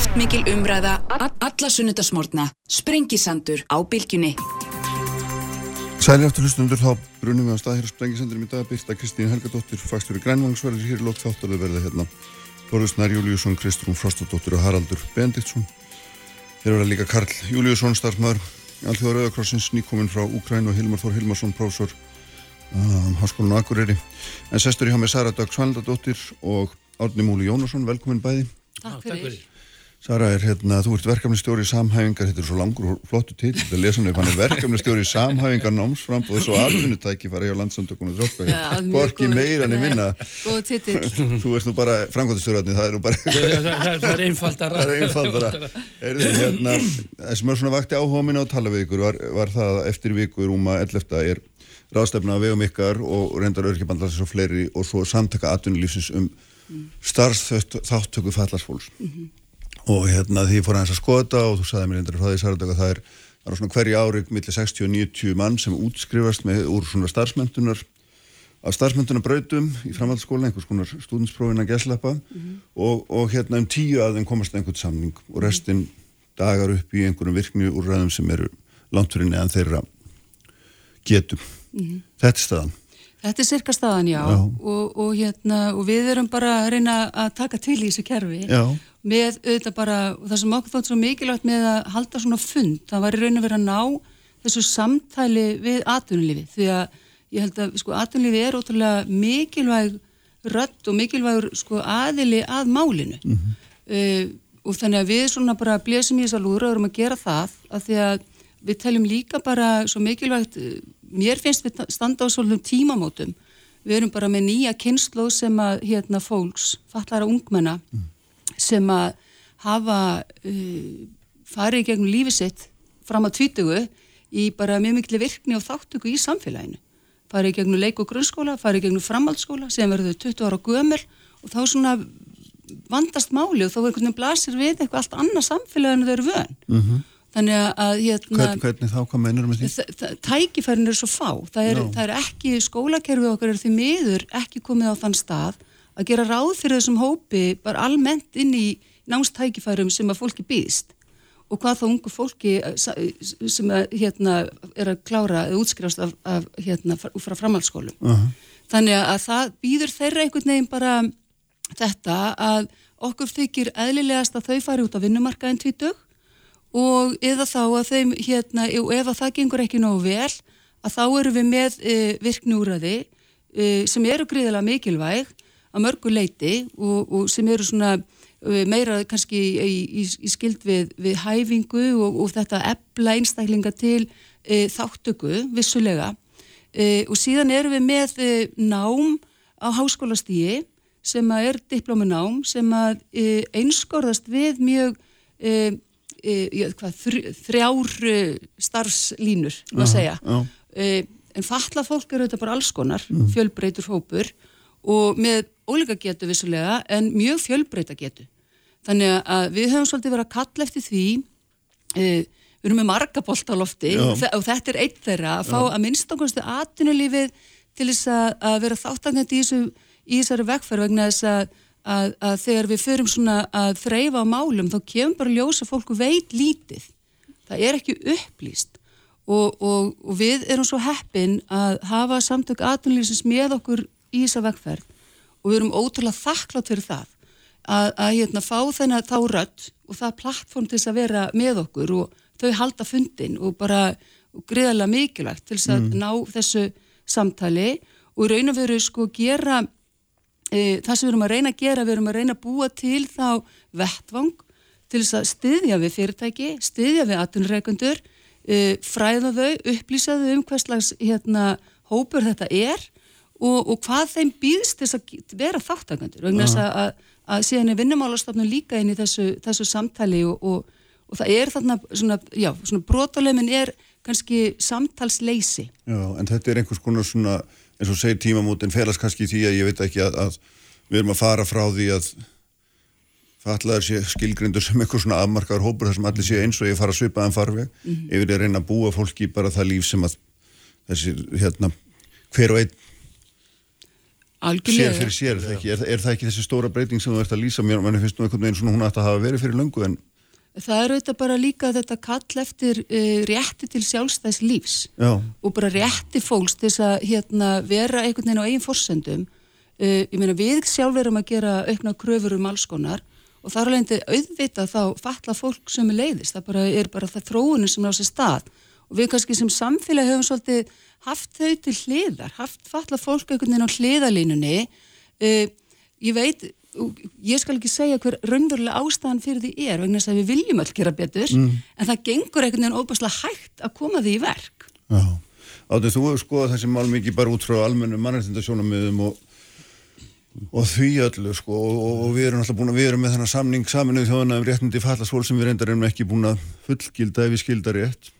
Kraftmikil umræða, alla sunnudasmórna, sprengisandur á bylgjunni. Sæli aftur hlustundur, þá brunum við á stað hér á sprengisandurum í dag, Birta Kristín Helgadóttir, fagstur í grænvangsverðir hér í lótt þáttarlega verða hérna. Þorðusnær Júliusson, Kristrún Frostadóttir og Haraldur Bendiktsson. Þeir verða líka Karl Júliusson, starfmaður, allþjóðar Rauðakrossins, nýkominn frá Úkræn og Hilmar Þór Hilmarsson, prófessor um, Háskólinu Akureyri. En sestur í há með Sara Dag Svanldadóttir og Árni Múli Jónasson, velkomin bæði. Takk fyrir. Sara er hérna, þú ert verkefnistjóri í samhæfingar, þetta er svo langur og flottu til, þetta er lesanlega, hann er verkefnistjóri í samhæfingar námsframboð og svo alfunutæki fara hjá landsamtökunum þróttbæði, hvorki meira en ég minna. Góð titill. Þú veist nú bara framkvæmstjóraðni, það er nú bara... það er einfaldara. Það er einfaldara. Er þið hérna, það sem er svona vakti áhuga minna á tala við ykkur var, var það að eftir viku rúma 11. er ráðstefna að vegum ykkar og reyndar örkjabandlarsins og hérna því fór aðeins að skoða þetta og þú sagði mér einnig frá því Sardag að það er, það er svona hverju ári millir 60 og 90 mann sem útskrifast með úr svona starfsmöntunar af starfsmöntunarbrautum í framhaldsskóla einhvers konar stúdinsprófin að geslappa mm -hmm. og, og hérna um tíu að þeim komast einhvern samning og restin dagar upp í einhverjum virkni úrræðum sem eru langt fyrir neðan þeirra getum. Mm -hmm. Þetta er staðan. Þetta er cirka staðan, já, já. Og, og, hérna, og við erum bara að reyna að taka til í þessu kerfi já með auðvitað bara, það sem okkur þótt svo mikilvægt með að halda svona fund, það var í raun og verið að ná þessu samtæli við atvinnulífi, því að ég held að sko atvinnulífi er ótrúlega mikilvæg rött og mikilvægur sko aðili að málinu mm -hmm. uh, og þannig að við svona bara blésum í þess að lúra og erum að gera það að því að við teljum líka bara svo mikilvægt, mér finnst við standa á svolítum tímamótum, við erum bara með nýja kynnslóð sem að hérna fólks, fallara ungmenna mm sem að hafa uh, farið gegnum lífið sitt fram á tvítugu í bara mjög miklu virkni og þáttöku í samfélaginu. Farið gegnum leik og grunnskóla, farið gegnum framhaldsskóla sem verður 20 ára gömur og þá svona vandast máli og þá einhvern veginn blasir við eitthvað allt annað samfélaginu þau eru vön. Mm -hmm. Þannig að hérna... Hvern, hvernig þá, hvað meinur um því? Tækifærin er svo fá. Það er, það er ekki, skólakerfið okkar er því miður ekki komið á þann stað að gera ráð fyrir þessum hópi bara almennt inn í námstækifærum sem að fólki býðist og hvað þá ungu fólki eh, sem að, hérna, er að klára eða útskrifast af, af hérna, frá framhaldsskólum. Uh -huh. Þannig að það býður þeirra einhvern veginn bara þetta að okkur þykir eðlilegast að þau fari út á vinnumarkaðin tvítug og eða þá að þeim, hérna, ef að það gengur ekki nógu vel, að þá eru við með e, virknúraði e, sem eru gríðilega mikilvæg að mörgu leiti og, og sem eru svona uh, meira kannski í, í, í skild við, við hæfingu og, og þetta ebla einstaklinga til e, þáttöku vissulega. E, og síðan eru við með e, nám á háskólastígi sem að er diplominám sem að einskorðast við mjög þrjár starfslínur, maður segja já. en falla fólk eru þetta bara alls konar, mm. fjölbreytur hópur og með ólíka getu vissulega en mjög fjölbreyta getu. Þannig að við höfum svolítið verið að kalla eftir því, við erum með marga bólt á lofti Já. og þetta er eitt þeirra að fá Já. að minnstakonstu aðtunulífið til þess að, vera þáttangandi í, þessu, í þessari vekkferð vegna þess að, að, að þegar við förum svona að þreyfa á málum þá kemur bara ljósa fólku veit lítið. Það er ekki upplýst og, og, og við erum svo heppin að hafa samtök aðtunulífsins með okkur í þessa vekkferð og við erum ótrúlega þakklátt fyrir það að, að hérna, fá þennan þá rött og það plattform til þess að vera með okkur og þau halda fundin og bara greiðarlega mikilvægt til þess að mm. ná þessu samtali og í raun og veru sko gera það sem við erum að reyna að gera, við erum að reyna að búa til þá vettvang til þess að styðja við fyrirtæki, styðja við atunreikundur, e, fræða þau, upplýsa þau um hvers slags hérna, hópur þetta er og, og hvað þeim býðst þess að vera þáttakandur vegna þess að, að, að síðan er vinnumálastofnun líka inn í þessu, þessu samtali og, og, og það er þarna svona, já, svona brotalegminn er kannski samtalsleysi. Já, en þetta er einhvers konar svona, eins og segir tímamótin felast kannski í því að ég veit ekki að, að við erum að fara frá því að fallaður sé skilgrindur sem einhvers svona afmarkaður hópur þar sem allir sé eins og ég fara að svipa en farveg mm -hmm. yfir að reyna að búa fólki bara það líf sem að þessi, hérna, hver og einn Algjörlega. sér fyrir sér, er, það ekki, er, er það ekki þessi stóra breyting sem þú ert að lýsa mér, mann finnst nú einhvern veginn svona hún ætti að hafa verið fyrir löngu en Það er auðvitað bara líka þetta kall eftir uh, rétti til sjálfstæðs lífs já, og bara rétti fólks til þess að hérna, vera einhvern veginn á eigin forsendum. Uh, ég meina við sjálf erum að gera aukna kröfur um alls konar og þar alveg auðvitað þá fatla fólk sem er leiðist. Það bara, er bara það þróunin sem er á sér stað og við kannski sem samfélag höfum svolítið haft þau til hliðar, haft fatla fólk einhvern veginn á hliðalínunni. Uh, ég veit ég skal ekki segja hver raunverulega ástæðan fyrir því er vegna þess að við viljum öll gera betur mm. en það gengur einhvern veginn óbærslega hægt að koma því í verk. Já. Áttu þú hefur skoðað þessi mál mikið bara út frá almennu mannreitindasjónamöðum og, og því öllu sko og, og við erum alltaf búin að við erum með þennan samning saminuð þjóðana um réttindi fallasvól sem við reyndar erum ekki búin að fullgilda ef við skilda rétt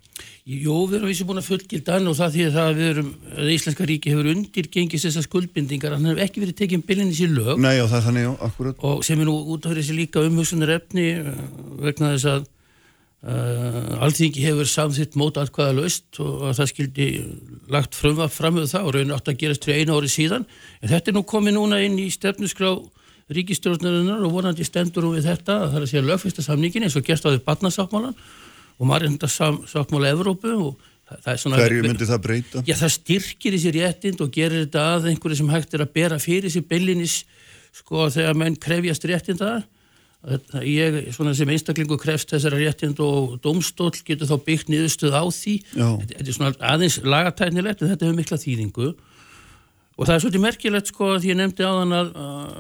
Jó, við erum vissi búin að fullgilda hann og það því að það við erum, að Íslenska ríki hefur undirgengist þessar skuldbindingar, hann hefur ekki verið tekinn byllinis í lög. Nei, já, það er þannig, já, akkurat og sem er nú út af þessi líka umhugsunar efni uh, vegna þess að uh, alþingi hefur samþitt mót allkvæða löst og að það skildi lagt frumvað fram með það og raun átt að gerast fyrir einu ári síðan. En þetta er nú komið núna inn í stefnusgrá ríkistjórnarinnar og vonandi stendur hún við þetta að það er að segja lögfesta samningin eins og gerst á því barnasáttmálan og margindarsáttmála Evrópu og það er svona... Hverju myndi það breyta? Já, það styrkir þessi réttind og gerir þetta að einhverju sem hægt er að bera fyrir þessi byllinis sko þegar menn krefjast réttinda ég, svona sem einstaklingu krefst þessara réttind og domstól getur þá byggt niðurstuð á því Já. þetta er svona aðeins lagatæknilegt en þetta hefur mikla þýðingu og það er svolítið merkilegt sko því ég nefndi á þann að, að,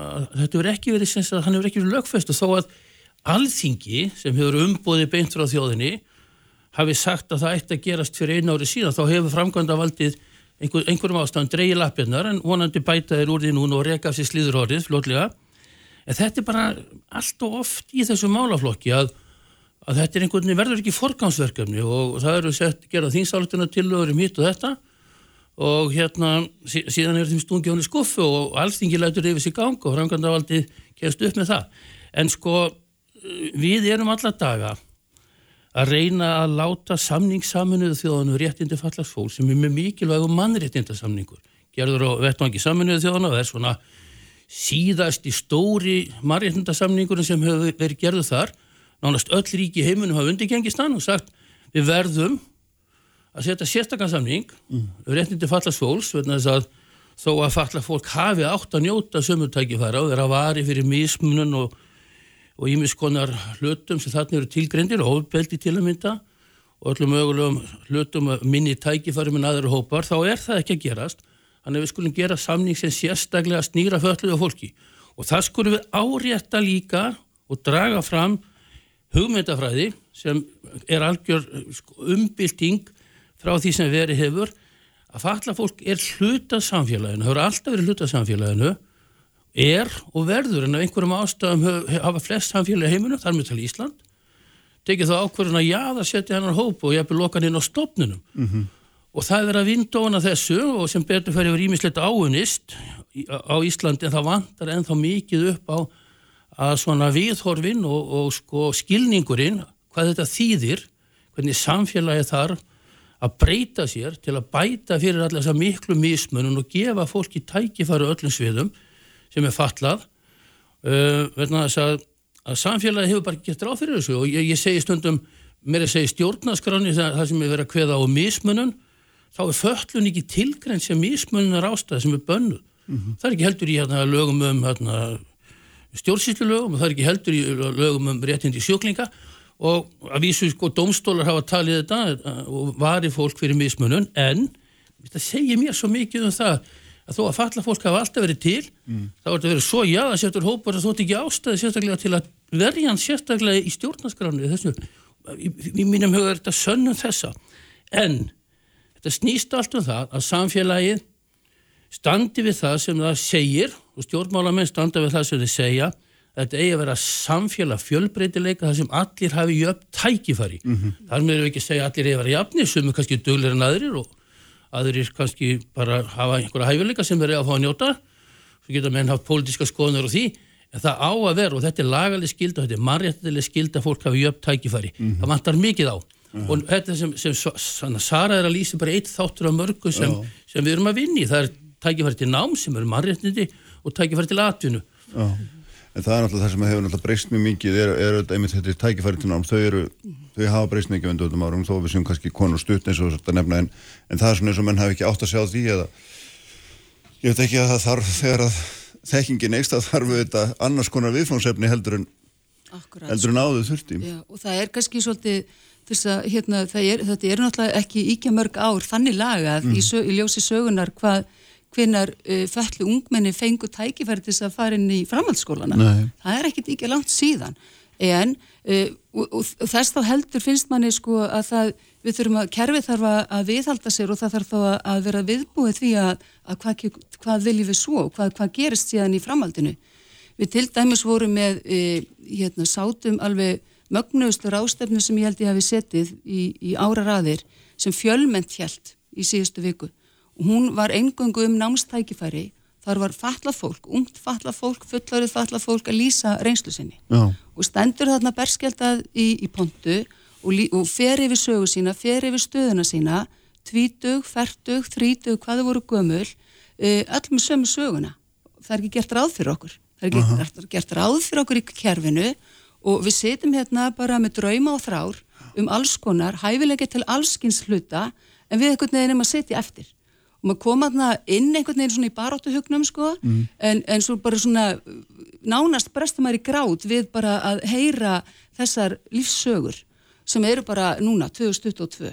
að þetta hefur ekki verið, hann hefur ekki verið lögfest og þó að alþingi sem hefur umbúðið beint frá þjóðinni hafi sagt að það ætti að gerast fyrir einu ári síðan. Þá hefur framkvæmda valdið einhver, einhverjum ástæðan dreyið lappirnar en vonandi bæta þeir úr því núna og reka af sér slíður orðið fljótlega. En þetta er bara allt og oft í þessu málaflokki að, að þetta er einhvern veginn verður ekki forgámsverkefni og það eru sett gerað þýnsáletuna til um hitt og þetta og hérna síðan er þeim stungi honni skuffu og allþingi lætur yfir sig gang og framkvæmda valdið kemst upp með það. En sko við erum alla daga að reyna að láta samningssaminuðu þjóðanu réttindi fallast fólk sem er með mikilvægum mannréttindasamningur gerður á vettvangi saminuðu þjóðanu og er svona síðast í stóri mannréttindasamningur sem hefur verið gerðu þar nánast öll ríki heimunum hafa undirgengist hann og sagt við verðum að setja sérstakansamning mm. réttindi fallast fólks þess að þó að falla fólk hafi átt að njóta sömurtækifæra og vera vari fyrir mismunun og og ímiskonar hlutum sem þarna eru tilgrendir, ofbeldi til að mynda og öllum mögulegum hlutum minni tækifæri með aðra hópar, þá er það ekki að gerast. Þannig að við skulum gera samning sem sérstaklega snýra fölluðu fólki og það skulum við árétta líka og draga fram hugmyndafræði sem er algjör sko, umbylting frá því sem verið hefur að falla fólk er hluta samfélaginu, það hefur alltaf verið hluta samfélaginu er og verður en af einhverjum ástæðum hafa flest samfélagi heiminum, þar með tala Ísland tekið þá ákverðin að já það setja hennar hóp og ég hefði lokan inn á stopnunum mm -hmm. og það er að vindóna þessu og sem betur fyrir vera ímislegt áunist á Íslandi en það vantar ennþá mikið upp á að svona viðhorfin og, og sko skilningurinn hvað þetta þýðir, hvernig samfélagi þarf að breyta sér til að bæta fyrir þessa miklu mismunum og gefa fólki tækifæru öllum sviðum sem er fatlað uh, verðan þess að, að samfélagi hefur bara gett ráð fyrir þessu. Og ég, ég segi stundum, mér er að segja stjórnaskráni það, það sem er verið að kveða á mismunum þá er föllun ekki tilgrænt sem mismununar ástæði sem er bönnuð. Mm -hmm. það er ekki heldur í hérna, lögum um hérna, stjórnsýslu lögum það er ekki heldur í lögum um réttindi sjúklinga. Og að vísu sko domstólar hafa talið þetta uh, og vari fólk fyrir mismunum en þetta segir mér svo mikið um það að þó að falla fólk hafa alltaf verið til mm. þá er þetta verið svo jáðasettur hópar að þótt ekki ástæði sérstaklega til að verja hann sérstaklega í stjórnaskránu þessu, í, í mínum huga er þetta sönnum þessa en þetta snýst allt um það að samfélagið standi við það sem það segir og stjórnmálamenn standa við það sem þið segja þetta eigi að vera samfélag fjölbreytileika þar sem allir hafi jöfn tækifæri mm -hmm. þar með við ekki segja allir eigi að vera jafni sem er kannski döglir en aðrir og aðrir kannski bara hafa einhverja hæfileika sem verið að fá að njóta svo geta menn haft pólitiska skoðunar og því en það á að vera og þetta er lagaleg skild og þetta er margættileg skild að fólk hafi jöfn tækifæri mm -hmm. það vantar mikið á mm -hmm. og þetta sem, sem Sara er að lýsa bara eitt þáttur af mörgu sem, sem við erum að vinni það er tækifæri til nám sem eru mannréttindi og tækifæri til atvinnu. Já. En það er náttúrulega það sem hefur náttúrulega breyst mjög mikið er, er einmitt þetta tækifæri til nám þau, eru, þau hafa breyst mikið undir öllum árum þó við séum kannski konur stutt eins og þetta nefna en, en það er svona eins og menn hafi ekki átt að sjá því eða ég veit ekki að það þarf þegar að þekkingin eikst að þarf þetta annars konar viðfónsefni heldur en Akkurat. heldur en áður þurfti Já, og það er kannski svolítið þess að hérna, er, þetta er náttúrulega ekki íkja mörg ár þannig lagað mm. í, í ljósi sögunar hvað hvenar uh, fællu ungmenni fengu tækifæri til þess að fara inn í framhaldsskólana. Nei. Það er ekkit ekki langt síðan. En uh, og, og, og þess þá heldur finnst manni sko að það, við þurfum að kerfið þarf að, viðhalda sér og það þarf þá að, vera viðbúið því að, að hvað, hvað viljum við svo hvað, hvað gerist síðan í framhaldinu. Við til dæmis vorum með, uh, hérna, sátum alveg mögnuðslu rástefnu sem ég held ég hafi setið í, í ára raðir sem fjölment hjælt í síðustu viku hún var engöngu um námstækifæri. Þar var fallað fólk, ungt fallað fólk fullorið fallað fólk að lýsa reynslu sinni. Já. og stendur þarna berskjaldað í, í pontu og, og fer yfir sögu sína, fer yfir stöðuna sína tvítug, fertug, þrítug hvaðu voru gömul uh, öll með sömu söguna. Það er ekki gert ráð fyrir okkur. Það er ekki -huh. gert ráð fyrir okkur í kerfinu og við setjum hérna bara með drauma og þrár um alls konar, hæfilega til allskins hluta en við veginn erum að setja eftir og maður koma inn einhvern veginn svona í baróttuhugnum sko mm. en, en svo bara svona nánast brestum maður í grát við bara að heyra þessar lífssögur sem eru bara núna 2022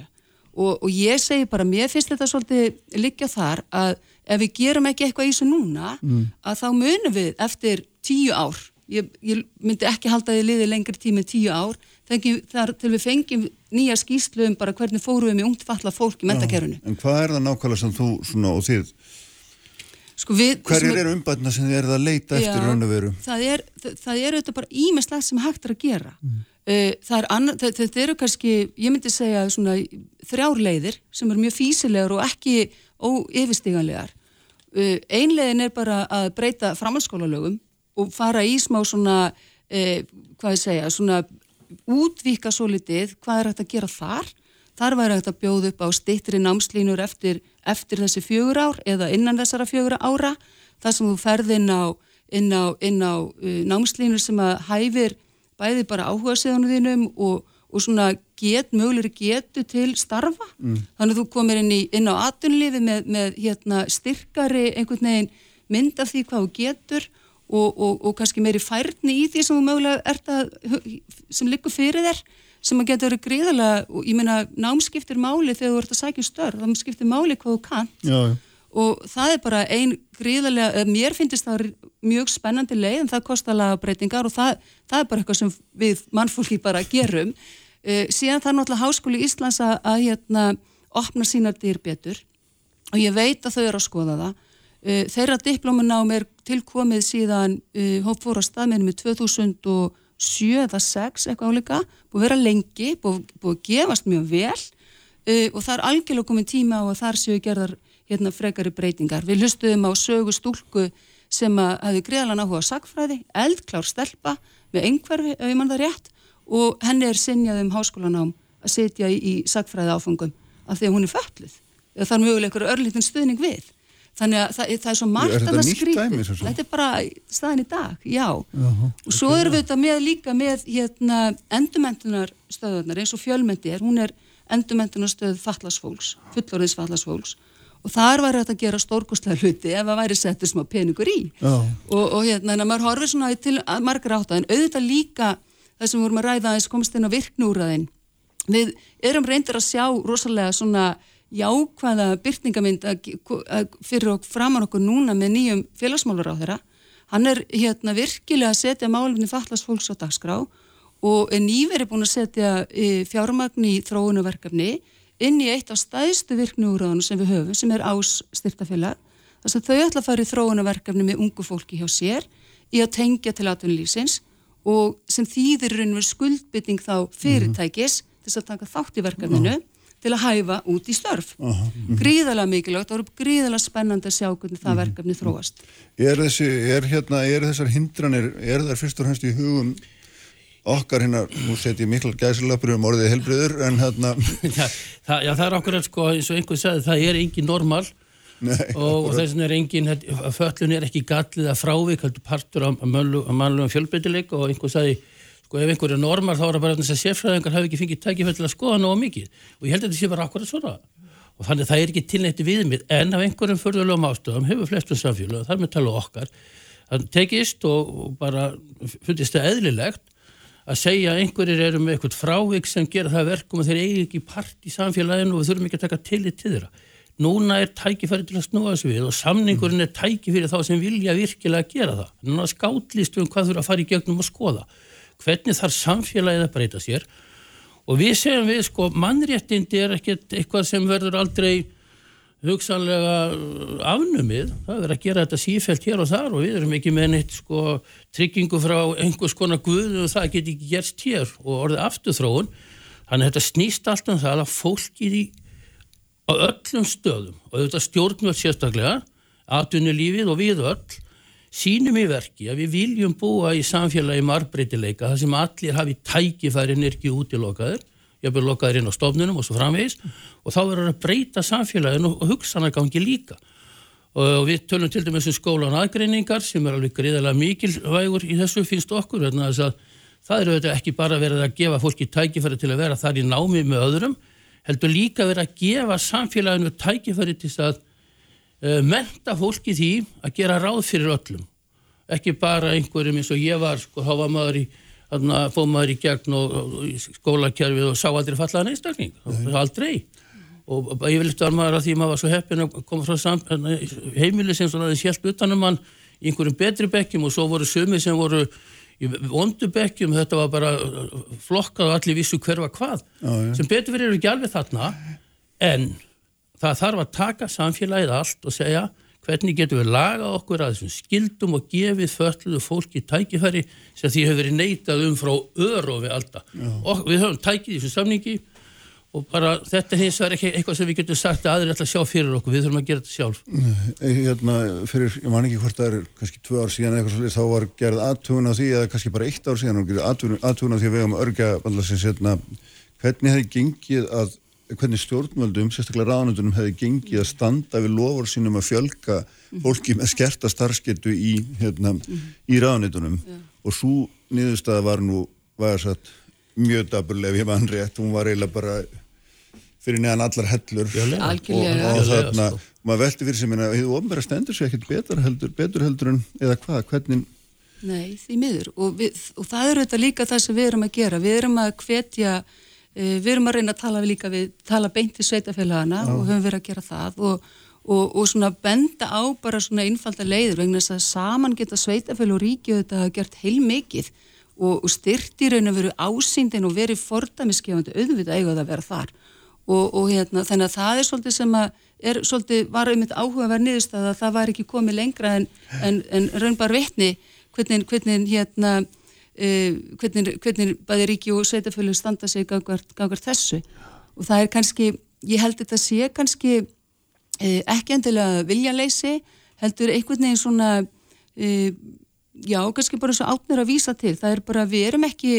og, og ég segi bara, mér finnst þetta svolítið liggja þar að ef við gerum ekki eitthvað í þessu núna mm. að þá munum við eftir tíu ár ég, ég myndi ekki halda ég liði lengri tími tíu ár þar til við fengjum nýja skýslu um bara hvernig fórum við með ungt falla fólk í mentakerfinu. En hvað er það nákvæmlega sem þú svona og þið sko við, hverjir eru umbætna sem þið eruð að leita já, eftir raun og veru? Það er, það, það er auðvitað bara ímestlega sem hægt er að gera. Mm. Uh, er anna, það, þetta eru kannski, ég myndi segja svona þrjárleiðir sem eru mjög físilegar og ekki óyfirstíganlegar. Uh, Einleiðin er bara að breyta framhalskólalögum og fara í smá svona, uh, hvað ég segja, svona útvíka svo litið hvað er hægt að gera þar. Þar væri hægt að bjóða upp á stittri námslínur eftir, eftir þessi fjögur ár eða innan þessara fjögur ára. Þar sem þú ferð inn á, inn á, inn á uh, námslínur sem að hæfir bæði bara áhuga síðanu þínum og, og svona get, mögulegri getu til starfa. Mm. þannig að þú komir inn, í, inn á atunlifi með, með hérna, styrkari einhvern veginn mynd af því hvað þú getur og, og, og kannski meiri færni í því sem þú mögulega ert að sem liggur fyrir þér sem að geta verið gríðalega og ég meina námskiptir máli þegar þú ert að sækja um störf þá skiptir máli hvað þú kant Já. og það er bara ein gríðalega mér finnst það mjög spennandi leið en það kostar lagabreitingar og það, það er bara eitthvað sem við mannfólki bara gerum. Uh, síðan það er náttúrulega Háskóli Íslands að, að hérna opna sínar dýr betur. Og ég veit að þau eru að skoða það þeirra diplómanám er tilkomið síðan uh, hóp fór á staðmennum í 2007 eða 2006 eitthvað álíka, búið vera lengi, búið, búið gefast mjög vel uh, og það er algjörlega komið tíma á að þar séu gerðar hérna, frekari breytingar. Við hlustuðum á sögu stúlku sem að hafi greiðalega náhuga sagfræði, eldklár stelpa með einhverfi, ef ég mann það rétt, og henni er sinjað um háskólanám að setja í, í sagfræði áfengum af því að hún er fölluð. Það er mögulega örlítinn stuðning við þannig að það, það er svo margt að það skrýta þetta er bara staðin í dag, já. Uh -huh, og svo erum við þetta með líka með hérna, endumentunarstöðunar eins og fjölmendi er, hún er endumentunarstöð fallasfólks, fullorðins fallasfólks og þar var þetta að gera stórkostlega hluti ef það væri settur smá peningur í. Uh. og, og hérna, maður horfið svona til margar átt en auðvitað líka það sem vorum að ræða eins komst inn á virknúraðin við erum reyndir að sjá rosalega svona jákvæða byrtingamind fyrir og framar okkur núna með nýjum félagsmálur á þeirra. Hann er hérna virkilega að setja málumni fallasfólks á dagskrá og er nýveri búin að setja e, fjármagn í þróunuverkefni inn í eitt af stæðstu virknúraðunum sem við höfum, sem er ás styrtafélag. Þess að þau ætla að fara í þróunuverkefni með ungu fólki hjá sér í að tengja til atvinnulífsins og sem þýðir raun og verið skuldbytting þá fyrirtækis mm -hmm. til að taka þátt í verkefninu mm -hmm til að hæfa út í störf. Uh -huh. -hmm. Gríðalega mikilvægt og gríðalega spennandi að sjá hvernig það mm -hmm. verkefni þróast. Er, þessi, er, hérna, er þessar hindranir, er það fyrst og hennst í hugum okkar hérna, nú setjum ég miklu gæsilöpur um orðið helbriður, en hérna... Já, það, já, það er okkur að sko, eins og einhvern sagði, það er engin normal og, og þess vegna er engin, föllun er ekki gallið að frávik, heldur partur á mannlegum fjölbreytileik og einhver sagði, sko ef einhver er normar þá er það bara þess að sérfræðingar hafi ekki fengið tækifell til að skoða náðu mikið og ég held að þetta sé bara akkurat svona og þannig það er ekki tilnætti viðmið en af einhverjum förðulegum ástöðum hefur flestum samfélag, þar með tala okkar það tekist og, og bara fundist það eðlilegt að segja einhverjir eru með eitthvað frávik sem gera það verkum og þeir eigi ekki part í samfélaginu og við þurfum ekki að taka tillit til þeirra. Núna er tækifæri til að snúa þessu við og samningurinn er tækifæri þá sem vilja virkilega að gera það. Núna skátlist um hvað þurfa að fara í gegnum og skoða. Hvernig þarf samfélagið að breyta sér? Og við segjum við sko mannréttindi er ekkert eitthvað sem verður aldrei hugsanlega uh, afnumið, það er að gera þetta sífælt hér og þar og við erum ekki með neitt sko tryggingu frá einhvers konar guð og það get ekki gerst hér og orðið afturþróun. Þannig að þetta snýst allt um það að fólkið í á öllum stöðum og þetta stjórnvöld sérstaklega atvinnulífið og við öll sínum í verki að við viljum búa í samfélagi marbreytileika þar sem allir hafi tækifæri nirki útilokaður jafnveg lokaður inn á stofnunum og svo framvegis og þá verður að breyta samfélaginu og hugsanargangi líka. Og við tölum til dæmis um skólan aðgreiningar sem er alveg greiðalega mikilvægur í þessu finnst okkur þannig að það eru þetta ekki bara verið að gefa fólki tækifæri til að vera þar í námi með öðrum heldur líka verið að gefa samfélaginu tækifæri til að uh, menta fólki því að gera ráð fyrir öllum. Ekki bara einhverjum eins og ég var sko, þá var maður í þannig að fóð maður í gegn og, og í skólakerfið og sá aldrei fallaðan einstakling, aldrei. Og eftir að maður að því maður var svo heppin að koma frá sam, hérna, heimili sem svona aðeins hjælt utanum mann í einhverjum betri bekkjum og svo voru sumi sem voru í vondu bekkjum. Þetta var bara flokkað og allir vissu hverfa hvað. Já, já. sem betur verið ekki alveg þarna en það þarf að taka samfélagið allt og segja hvernig getum við lagað okkur að þessum skildum og gefið fölluðu fólki tækifæri sem því hefur verið neitað um frá öðrofi alltaf og við höfum tækið í þessu samningi og bara þetta hins vegar ekki eitthvað sem við getum sagt að aðri að sjá fyrir okkur, við þurfum að gera þetta sjálf. Hérna, fyrir, ég man ekki hvort það er kannski tvö ár síðan eitthvað svolítið, þá var gerð aðtugun á því, eða kannski bara eitt ár síðan aðtugun á því að við höfum örgja hérna, hvernig hefði gengið að hvernig stjórnvöldum, sérstaklega ráðnöndunum hefði gengið að standa við lofur sínum að fjölka fólki með skerta starfsketu í, hérna, í ráðnöndunum yeah. og svo niðurstaða var nú var satt, mjög daburlega við mann rétt, hún var eiginlega bara fyrir neðan allar hellur. Og, og þarna, maður veldi fyrir sem minna, hefur ofnverða stendur sér ekkert betur heldur, betur heldur en eða hvað, hvernig? Nei, því miður. Og, við, og það eru þetta líka það sem við erum að gera, við erum að hvetja við erum að reyna að tala líka við, tala beint til sveitafélagana og höfum verið að gera það og, og, og svona benda á bara svona einfalda leiður vegna þess að saman geta sveitafélag og ríkið þetta hafa gert heil mikið og, og styrti raun að veru ásýndin og verið fordamiskefandi auðvitað eiga að vera þar. Og hérna þannig að það er svolítið sem að er svolítið var einmitt áhuga að vera niðurst að það var ekki komið lengra en, en, en raunbar vettni hvernig, hvernig hérna Uh, hvernig, hvernig bæði ríki og sveitafölur standa sig gangar þessu. Og það er kannski, ég held þetta sé kannski uh, ekki endilega viljaleysi heldur einhvern veginn svona uh, já, kannski bara svo átnir að vísa til, það er bara við erum ekki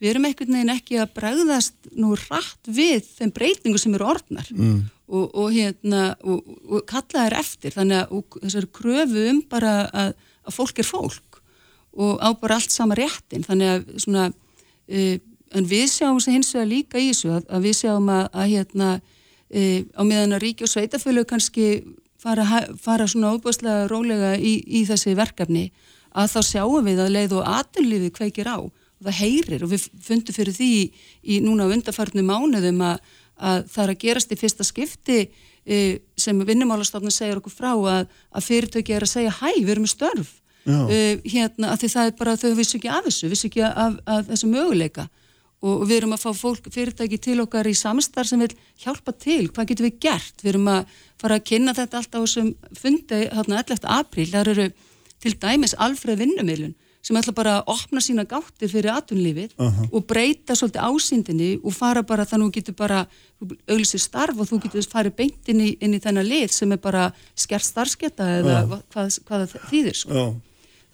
við erum einhvern veginn ekki að bregðast nú rætt við þeim breytingu sem eru orðnar. Mm. og, og hérna og, og kalla þær eftir. Þannig að þessar kröfu um bara að, að fólk er fólk og á bara allt sama réttin þannig að svona uh, en við sjáum þess að hins vegar líka í þessu að, að við sjáum að, að hérna uh, á meðan að ríki og sveitafölu kannski fara, fara svona óbúslega rólega í, í þessi verkefni að þá sjáum við að leið og aturlífi kveikir á. Og það heyrir og við fundum fyrir því í, í núna undarfarnu mánuðum að, að það er að gerast í fyrsta skipti uh, sem vinnumálastofnun segir okkur frá að fyrirtöki er að segja hæ, við erum með störf uh, hérna að því það er bara þau vissu ekki af þessu, vissu ekki af, af þessu möguleika og við erum að fá fólk fyrirtæki til okkar í samstarf sem vil hjálpa til, hvað getum við gert við erum að fara að kynna þetta alltaf á þessum fundi hérna 11. apríl þar eru til dæmis alfreð vinnumilun sem ætla bara að opna sína gáttir fyrir atunlífið uh -huh. og breyta svolítið ásýndinni og fara bara þannig að þú getur bara auðvitað starf og þú getur farið beint inn í, inn í þennan lið sem er bara skert starfsketta eða uh -huh. hvað, hvað það þýðir sko. Uh -huh.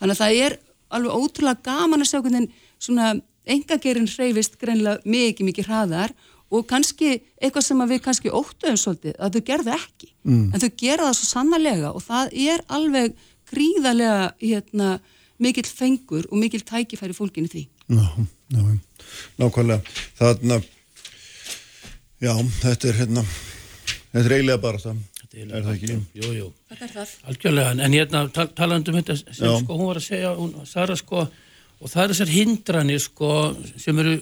Þannig að það er alveg ótrúlega gaman að sjá hvernig svona engagerinn hreyfist greinlega mikið mikið hraðar og kannski eitthvað sem við kannski óttuðum svolítið að þau gerðu ekki. Mm. en þau gera það svo sannarlega og það er alveg gríðarlega hérna, mikil fengur og mikil tækifæri fólkinni því. Já, já, nákvæmlega. Þarna já, þetta er hérna þetta er eiginlega bara það er það ekki? Jú, jú, Þetta er það algjörlega, en hérna tal talandum þetta sem Já. sko hún var að segja, hún, Sara sko og það er þessar hindranir sko sem eru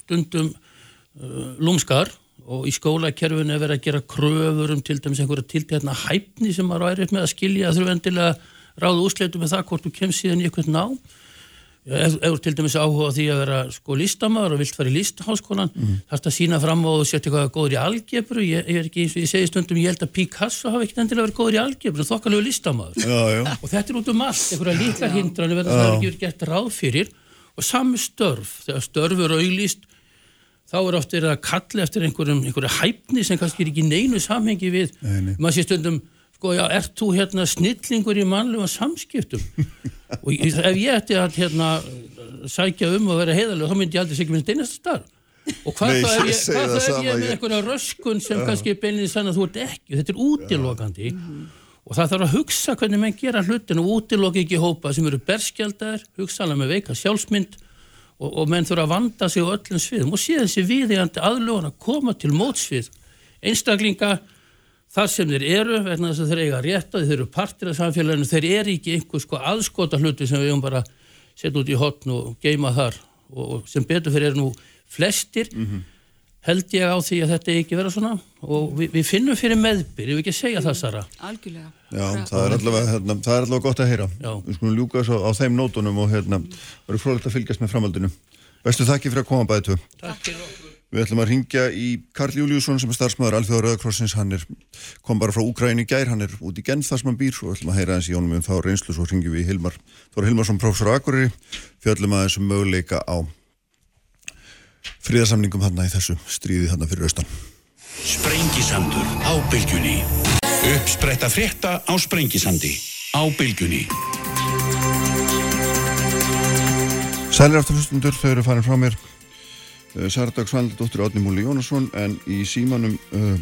stundum uh, lúmskar og í skólakerfinu er verið að gera kröfur um til dæmis einhverja tiltekna hæfni sem maður væri upp með að skilja þurfa endilega ráða úsleitu með það hvort þú kemst síðan í eitthvað ná ef þú til dæmis áhuga því að vera sko listamæður og vilt fara í listháskólan mm. þarfst að sína fram og setja eitthvað góður í algebru. Ég, ég er ekki eins og ég segi stundum ég held að Picasso hafi ekkert endilega verið góður í algebru þokkalegu listamæður Já, já, og þetta er út um allt, líkla hindranir verður það hefur ekki verið gert ráð fyrir. Og sami störf, þegar störf eru auglýst þá er oft verið að kalla eftir einhverjum, einhverju hæfni sem kannski er ekki neinu samhengi við. Nei. maður sé stundum, sko, já, ert þú hérna snillingur í mannlega samskiptum og ég, ef ég ætti að hérna sækja um að vera heiðalega þá myndi ég aldrei segja minnst einasta starf. Og hvað Nei, þá ef ég, hvað það þá sama, ég er með einhverja röskun sem kannski er beinlega sann að þú ert ekki þetta er útilokandi. Og það þarf að hugsa hvernig menn gera hlutin og útiloka ekki hópa sem eru berskjaldar hugsa alveg með veika sjálfsmynd og, og menn þurfa að vanda sig á öllum sviðum. Og síðan þessi viðegandi aðlögun að koma til mótsvið einstaklinga þar sem þeir eru, vegna þess að þeir eiga rétt að þeir eru partir af samfélaginu, þeir eru ekki einhver sko aðskota hluti sem við höfum bara setja út í hotn og geima þar. Og sem betur fyrir eru nú flestir held ég á því að þetta eigi ekki vera svona. Og við, við finnum fyrir meðbyr, ég vil ekki segja það Sara. Algjörlega. Já, það er allavega hérna, það er allavega gott að heyra. Já. við skulum ljúka svo á þeim nótunum og hérna, verður frólægt að fylgjast með framhaldinu. Bestu þakki fyrir að koma bæði tvö. Takk fyrir okkur Við ætlum að ringja í Karl Júliusson sem er starfsmæður Alþjóða Rauðakrossins, hann er, kom bara frá Úkræni gær, hann er út í Genf þar sem hann býr. Og ætlum að heyra hans í honum um þá reynslu. Svo ringjum við Hilmar, Þór Hilmarsson prófessor Akureyri, fjöllum að þessum möguleika á fríðarsamningum hann í þessu stríði hann fyrir austan. Sprengisandur á bylgjunni. Uppspretta frétta á Sprengisandi á bylgjunni. Sælir aftur hlustundur, þau eru farin frá mér uh, Saradag Svandardóttir Átni Múli Jónasson en í símanum uh,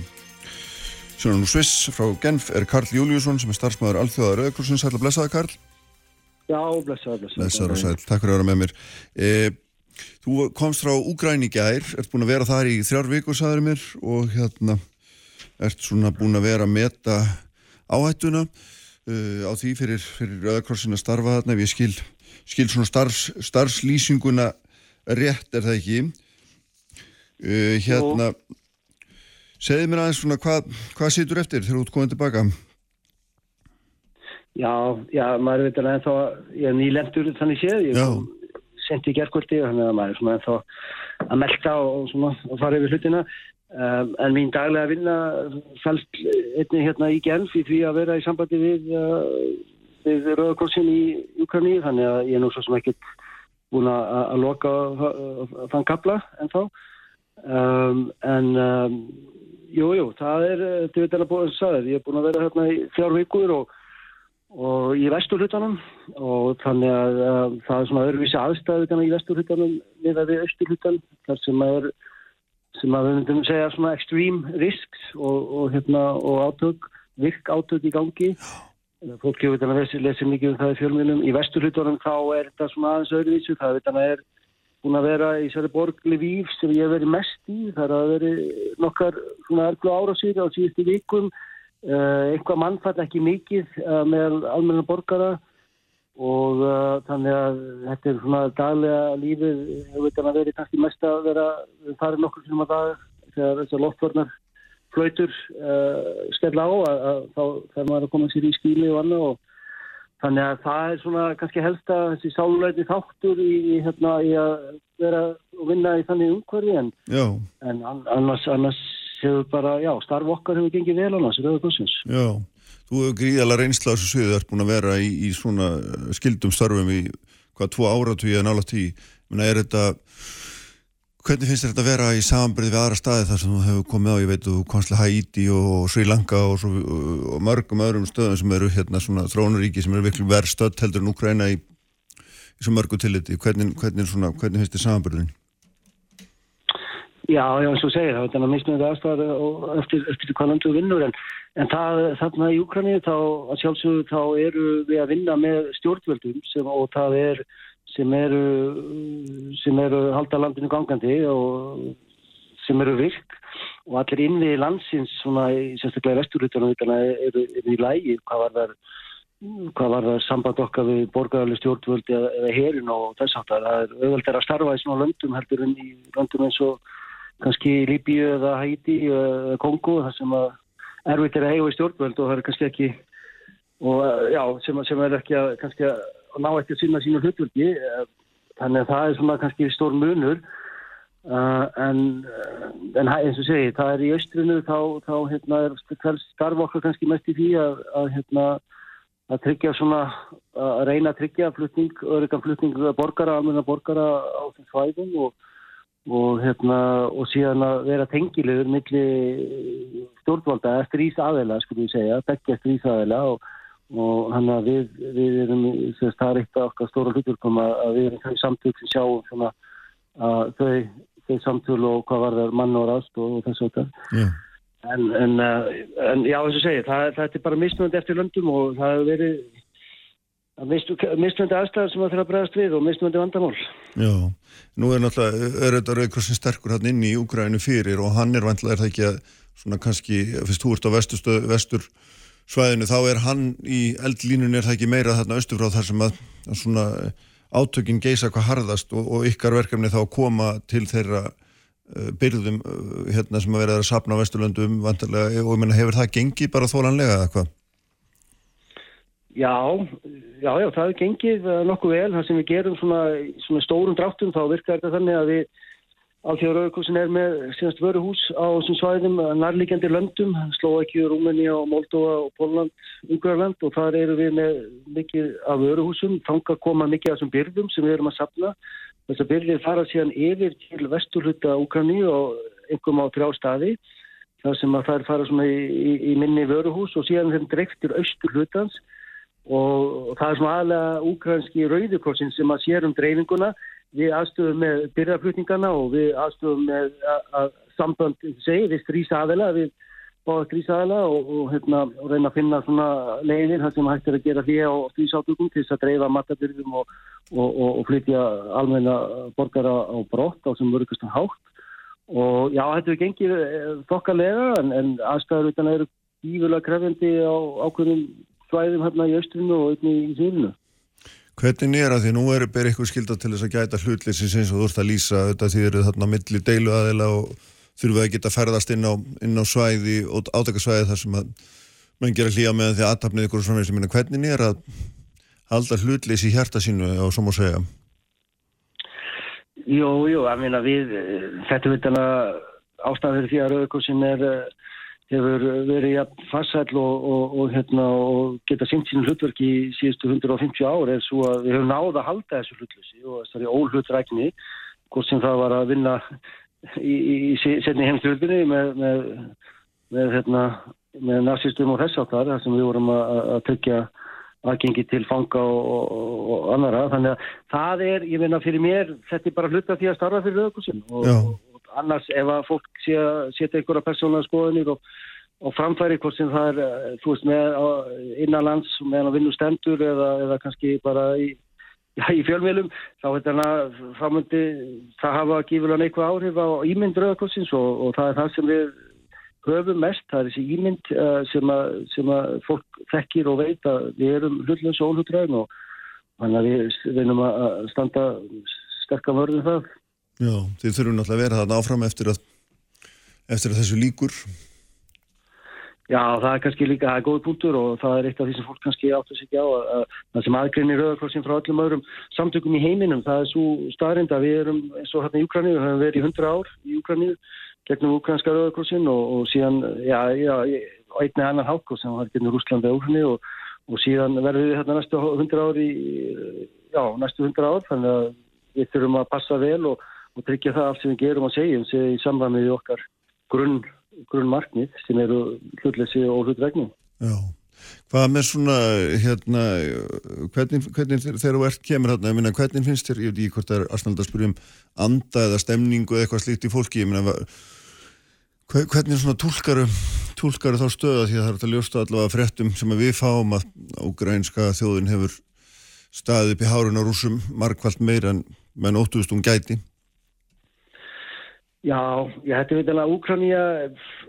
svona nú Sviss frá Genf er Karl Júliusson sem er starfsmæður Alþjóða Rauðakrossins, sæl að blessaða Karl. Já, blessaður, blessaður. Blessaður og sæl, takk fyrir að vera með mér. E, Þú komst frá Úgræni gær ert búin að vera þar í þrjár vikur sagður mér og hérna ert svona búin að vera að meta áhættuna uh, á því fyrir, fyrir Rauðakrossin að starfa þarna. Ég skil, skil svona starfs, starfslýsinguna rétt er það ekki uh, hérna segðu mér aðeins svona hvað, hvað situr eftir þegar þú ert komin tilbaka Já, já, maður veit alveg ennþá, ég er nýlendur þannig séð, ég Já. sendi í gerkvöldi og þannig að maður er svona ennþá að melta og, svona, og fara yfir hlutina. Um, en mín daglega vinna fælst einnig hérna í Genf í því að vera í sambandi við, uh, við Rauðakorsin í Ukraínu, þannig að ég er nú svo sem ekkert búin að, loka þann kapla ennþá. Um, en um, jú, jú, það er, þetta veit hann að sagði, ég er búin að vera hérna í þjár vikur og og í vesturhlutanum og þannig að uh, það er svona öðruvísi aðstæðu þannig í vesturhlutanum við að við austurhlutan þar sem að er sem að við myndum segja svona extreme risks og, og hérna og átök, virk átök í gangi. Fólk hefur þetta að lesi mikið um það í fjölmjölum í vesturhlutanum þá er þetta svona aðeins öðruvísi það veit hann að er búin að vera í þessari borgli víf sem ég hef verið mest í. Það er að veri nokkar svona erglu árásir á síðustu vikum. Uh, eitthvað mannfall ekki mikið uh, með almenna borgara. Og uh, þannig að þetta er svona daglega lífið hefur þetta að veri kannski mest að vera farið nokkur sem að dag þegar þessar loftvarnar flautur skella á að þá þarf maður að koma sér í skíli og annað og þannig að það er svona kannski helst að þessi sáluleiti þáttur í, í, hérna, í að vera og vinna í þannig umhverfi en, en an- annars, annars hefur bara, já, starf okkar hefur gengið vel annars, Rauða Krossins. Já, þú hefur gríðalega reynsla þessu sviðu, þú ert búin að vera í, í svona eh, skildum starfum í hvað tvo áratví að nála tí Menna, er þetta hvernig finnst þetta að vera í samanbyrði við aðra staði þar sem þú hefur komið á, ég veit til Haiti og Sri Lanka og, svo, og mörgum öðrum stöðum sem eru hérna svona þrónuríki sem eru virklu verð stödd heldur en Ukraina í, í svo mörgu tilliti hvernig, hvernig, svona, hvernig finnst þér samanbyrðin? Já, já, eins og segir, það er þannig að mismunandi aðstæðar og eftir, eftir hvað landu vinnur en, en það, þarna í Ukraínu þá, að sjálfsögðu, þá eru við að vinna með stjórnvöldum sem, og það er sem eru sem eru halda landinu gangandi og sem eru virk og allir innvið landsins svona, sérstaklega í vesturlutunum eru, eru í lægi hvað var það hvað var það samband okkar við borgarlega stjórnvöldi eða, herin og þess aftar. Það er auðvitað að starfa í svona löndum heldur en í löndum eins og kannski Líbíu eða Hæti eða Kongo þar sem að erfitt er að eiga í stjórnvöld og það er kannski ekki og já, sem, sem er ekki að kannski að ná ekki að sína sínu hlutvöldi þannig að það er svona kannski stór munur. Uh, en, en eins og segi, það er í austrinu þá, þá hérna, er starf okkar kannski mest í því að, að hérna að tryggja svona, að reyna að tryggja flutning, öryggan flutning borgara, almenna borgara á þessum svæðum og, og, hérna, og síðan að vera tengilegur millir stjórnvalda eftir ís aðeila, skulle ég segja, begge eftir ís aðeila og, og hann að við, við erum, það er eitt af okkar stóra hluturkom að við erum þau samtök sem sjáum svona að þau, þau samtöl og hvað var það mann og rast og þess að þetta. Yeah. En, en, eh, en já, þess að segja, það, það er bara mismunandi eftir löndum og það hefur verið mismunandi aðstæðar sem það þarf að bregast við og mismunandi vandamál. Já, nú er náttúrulega, þetta Rauðkrossin sterkur hann inn í Úgrænu fyrir og hann er vantilega, er það ekki að svona kannski, fyrst þú ert á vesturstöðu, vestur svæðinu, þá er hann í eldlínunni, er það ekki meira þarna östufrá þar sem að, að svona átökinn geisa hvað harðast og, og ykkar verkefni þá koma til þeirra Eh, byrðum eh, hérna sem að vera að sapna á Vesturlöndum vantarlega og ég menna hefur það gengið bara þólanlega eða hvað? Já, já, já, það hefur gengið eh, nokkuð vel, það sem við gerum svona, svona stórum dráttum þá virkar þetta þannig að við Alþjóður Rauðkursin er með síðanst vöruhús á þessum svæðum nærlíkjandi löndum, Slovakia, Rúmenia, Moldova og Póland, Ungarland og þar eru við með mikið af vöruhúsum, þanga koma mikið af þessum byrðum sem við erum að sapna Þess að byrðir fara síðan yfir til vesturhutta Úkrani og einhverjum á þrjá staði þar sem að það er fara í, í, í minni vöruhús og síðan þeim dreiftir austurhuttans og það er svona aðlega úkranski rauðukorsin sem að sér um dreifinguna við aðstöðum með byrðarflutningana og við aðstöðum með að, að samband segi við strýsa aðela við báða strísaðala og, og, hérna, og reyna að finna svona leiðir þar sem hægt er að gera hlýja á strísátökum til þess að dreifa matabyrðum og, og flytja almenna borgara á brott á sem vörgustan hátt og já, þetta er gengið eh, þokkalega en, en aðstæður utan eru ívulega krefendi á ákveðum svæðum hérna í austrinu og einni í sýrinu. Hvernig er að því? Nú er ber eitthvað skilda til þess að gæta hlutleysi sem þú ert að lýsa þetta því eru þarna milli deilu aðeila og þurfum við að geta ferðast inn á, inn á svæði og átakarsvæði þar sem að mann gera hlýja með því aðtapnið ykkur og svona minna hvernig er að halda hlutleysi í hjarta sínu og svo má segja? Jú, jú, að minna við þetta við að ástæður því að Rauðkursin er hefur verið ja, farsæl og, og, og, hérna, og geta sínt sín hlutverk í síðustu 150 ári er svo að við höfum náða að halda þessu hlutleysi og þessari óhlutrækni hvort sem það var að vinna í, í, í setni heimstjórnbyrni með, með, með, hérna, með nazistum og þess áttar þar sem við vorum að, að tryggja aðgengi til fanga og, og, og annara þannig að það er, ég meina fyrir mér þetta er bara hluta því að starfa fyrir auðvitað og annars ef að fólk sé að setja einhverja persónulega skoðunir og framfæri hvort sem það er þú veist með innanlands meðan að vinna stendur eða, eða kannski bara í já, í fjölmjölum þá myndi það hafa gífurlega neikvæð áhrif á ímynd Rauðakossins og, og það er það sem við höfum mest, það er þessi ímynd uh, sem, að, sem að fólk þekkir og veit að við erum hlutlöns og ólhutræðin og þannig að við reynum að standa sterkam vörðum það. Já, þið þurfum náttúrulega að vera þarna áfram eftir að, eftir að þessu líkur Já, það er kannski líka, það er góð punktur og það er eitt af því sem fólk kannski áttur sig ekki á að það sem aðgreinir Rauðarkrossin frá öllum öðrum samtökum í heiminum, það er svo staðrind að við erum eins og hérna í Úkraníu, við höfum verið í 100 ár í Úkraníu gegnum Úkranska Rauðarkrossin og, og síðan, já, já, einni annan hálko sem var gegnum Rúslanda og Úkraníu og, og síðan verðum við hérna næstu 100 ár í, já, næstu 100 ár, þannig að við þurfum að passa vel og, og tryggja það allt sem við gerum og segjum í samræmið okkar grunn grunnmarknið sem eru hlutleysi og hlutregni. Já, Hvað með svona, hérna, hvernig, hvernig þegar þú ert kemur hérna, minna, hvernig finnst þér, ég veit ekki hvort það er aðstæðan að spyrja um anda eða stemningu eða eitthvað slíkt í fólki, ég minna, hvernig svona tólkaru, tólkaru þá stöða því að það er að ljósta allavega fréttum sem við fáum að ágrænska þjóðin hefur staðið upp í hárun og rúsum markvallt meira en menn óttúðust um gæti. Já, ég hætti veit alveg að Úkranía,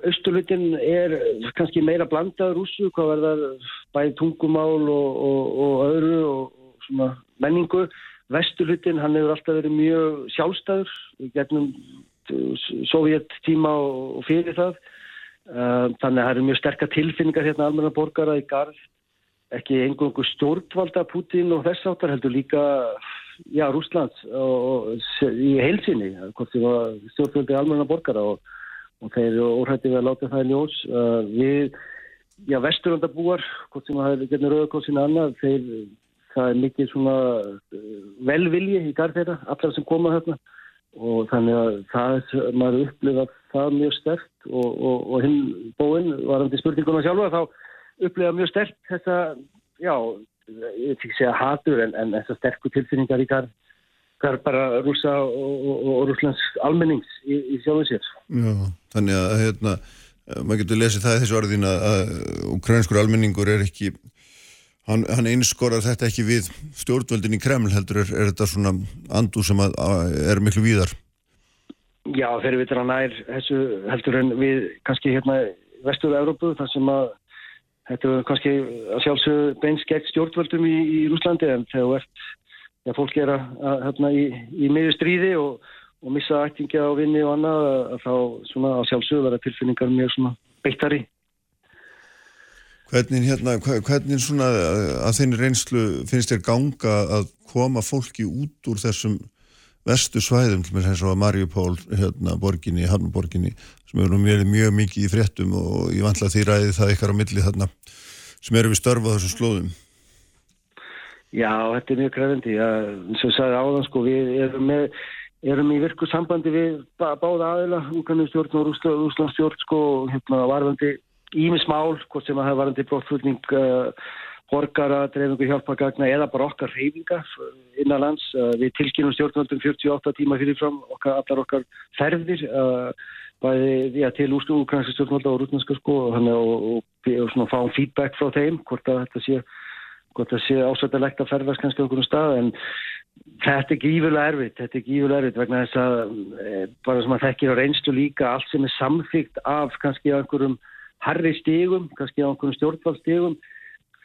austurlutin er kannski meira blandað rúsu, hvað verðar bæði tungumál og, og, og öðru og svona menningu. Vesturlutin, hann hefur alltaf verið mjög sjálfstæður gegnum sovjettíma og fyrir það. Þannig að það eru mjög sterkar tilfinningar hérna almenna borgara í garð. Ekki einhverjum stjórnvalda Putin og þess áttar heldur líka já, Rúslands og, og í heilsinni, hvort því að stjórnvöldi almenna borgara og, og þeir eru óhættið að láta það í ljós. Uh, við, já, vesturöndabúar, hvort sem það er getnir auðvitað annað, þeir, það er mikið svona uh, velvilji í garð þeirra, allar sem koma hérna og þannig að það, maður upplifað það mjög stert og, og hinn bóinn, varandi spurninguna sjálfa, þá upplifað mjög stert þetta, já, ég fikk segja hatur en, en þessar sterkur tilfinningar í garð bara rúsa og, og, og rúslands almennings í, í sjálfum sér. Já, þannig að hérna, maður getur lesið það í þessu orðin að ukrainskur almenningur er ekki, hann, hann einskorar þetta ekki við stjórnvöldin í Kreml heldur, er, er þetta svona andu sem að, að er miklu víðar? Já, þeir vitur að nær þessu heldur en við kannski hérna vestuðu Európu þar sem að Þetta er kannski að sjálfsögðu beins gegn stjórnvöldum í, í Rúslandi en þegar ja, fólk er að, að, hérna, í, í miður stríði og, og missa ættingja á vinni og annað að þá svona að sjálfsögðu verða tilfinningar mjög svona beittari. Hvernig hérna, hvernig svona að þenni reynslu finnst þér ganga að koma fólki út úr þessum vestu svæðum, eins og Marjupól hérna, borginni, Hafnaborginni sem eru mjög, mjög mikið í fréttum og ég vantla því ræði það ykkar á milli þarna sem eru við störfa þessum slóðum. Já, þetta er mjög krefendi ég sagði áðan sko við erum, með, erum í virku sambandi við báða aðila, Úrkannustjórn og Rúslandstjórn sko, hérna varðandi ímismál, hvort sem að það varðandi brottflutning uh, borgara, dreifingu hjálpagagna eða bara okkar reyfingar innan lands. Uh, við tilkynum stjórnvöldum 48 tíma fyrirfram, okkar, allar okkar ferðir uh, bæði já, til úrstu úrkvæmstu stjórnvölda og rútnarska sko og, og, og svona fáum feedback frá þeim hvort að þetta sé, sé ásættilegt að ferðast kannski okkur um stað en þetta er gífurlega erfitt, þetta er gífurlega erfitt vegna þess að e, bara sem að þekkir á reynstu líka allt sem er samþygt af kannski einhverjum harri stígum, kannski einhverjum stjórnvaldsstígum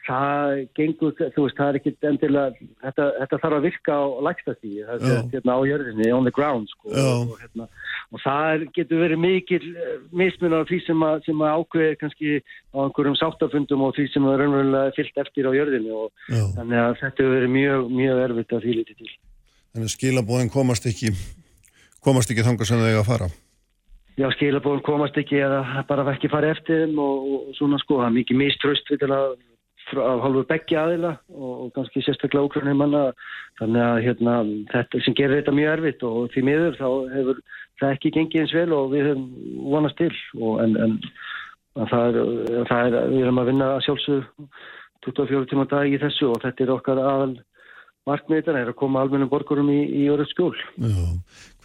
það gengur, þú veist, það er ekkit endilega, þetta, þetta þarf að virka á lækstastígi, það er hérna á jörðinni on the ground, sko og, hérna, og það getur verið mikil eh, mismunar af því sem að, að ákveði kannski á einhverjum sáttafundum og því sem er raunverulega fyllt eftir á jörðinni og Já. þannig að þetta hefur verið mjög, mjög erfitt að því litið til. Þannig að skilabóðin komast ekki komast ekki þangar sem þau eiga að fara? Já, skilabóðin komast ekki eða bara ekki fara eftir og, og svona sko, það er mikið miströst við til að af halvur beggi aðila og, kannski sérstaklega ókrunni manna. Þannig að hérna, þetta sem gerir þetta mjög erfitt og því miður þá hefur það ekki gengið eins vel og við höfum vonast til. Og en, en það er, það er, við erum að vinna sjálfsög 24 tíma dag í þessu og þetta er okkar aðal markmiðan er að koma almennum borgurum í, í öru skjól. Já,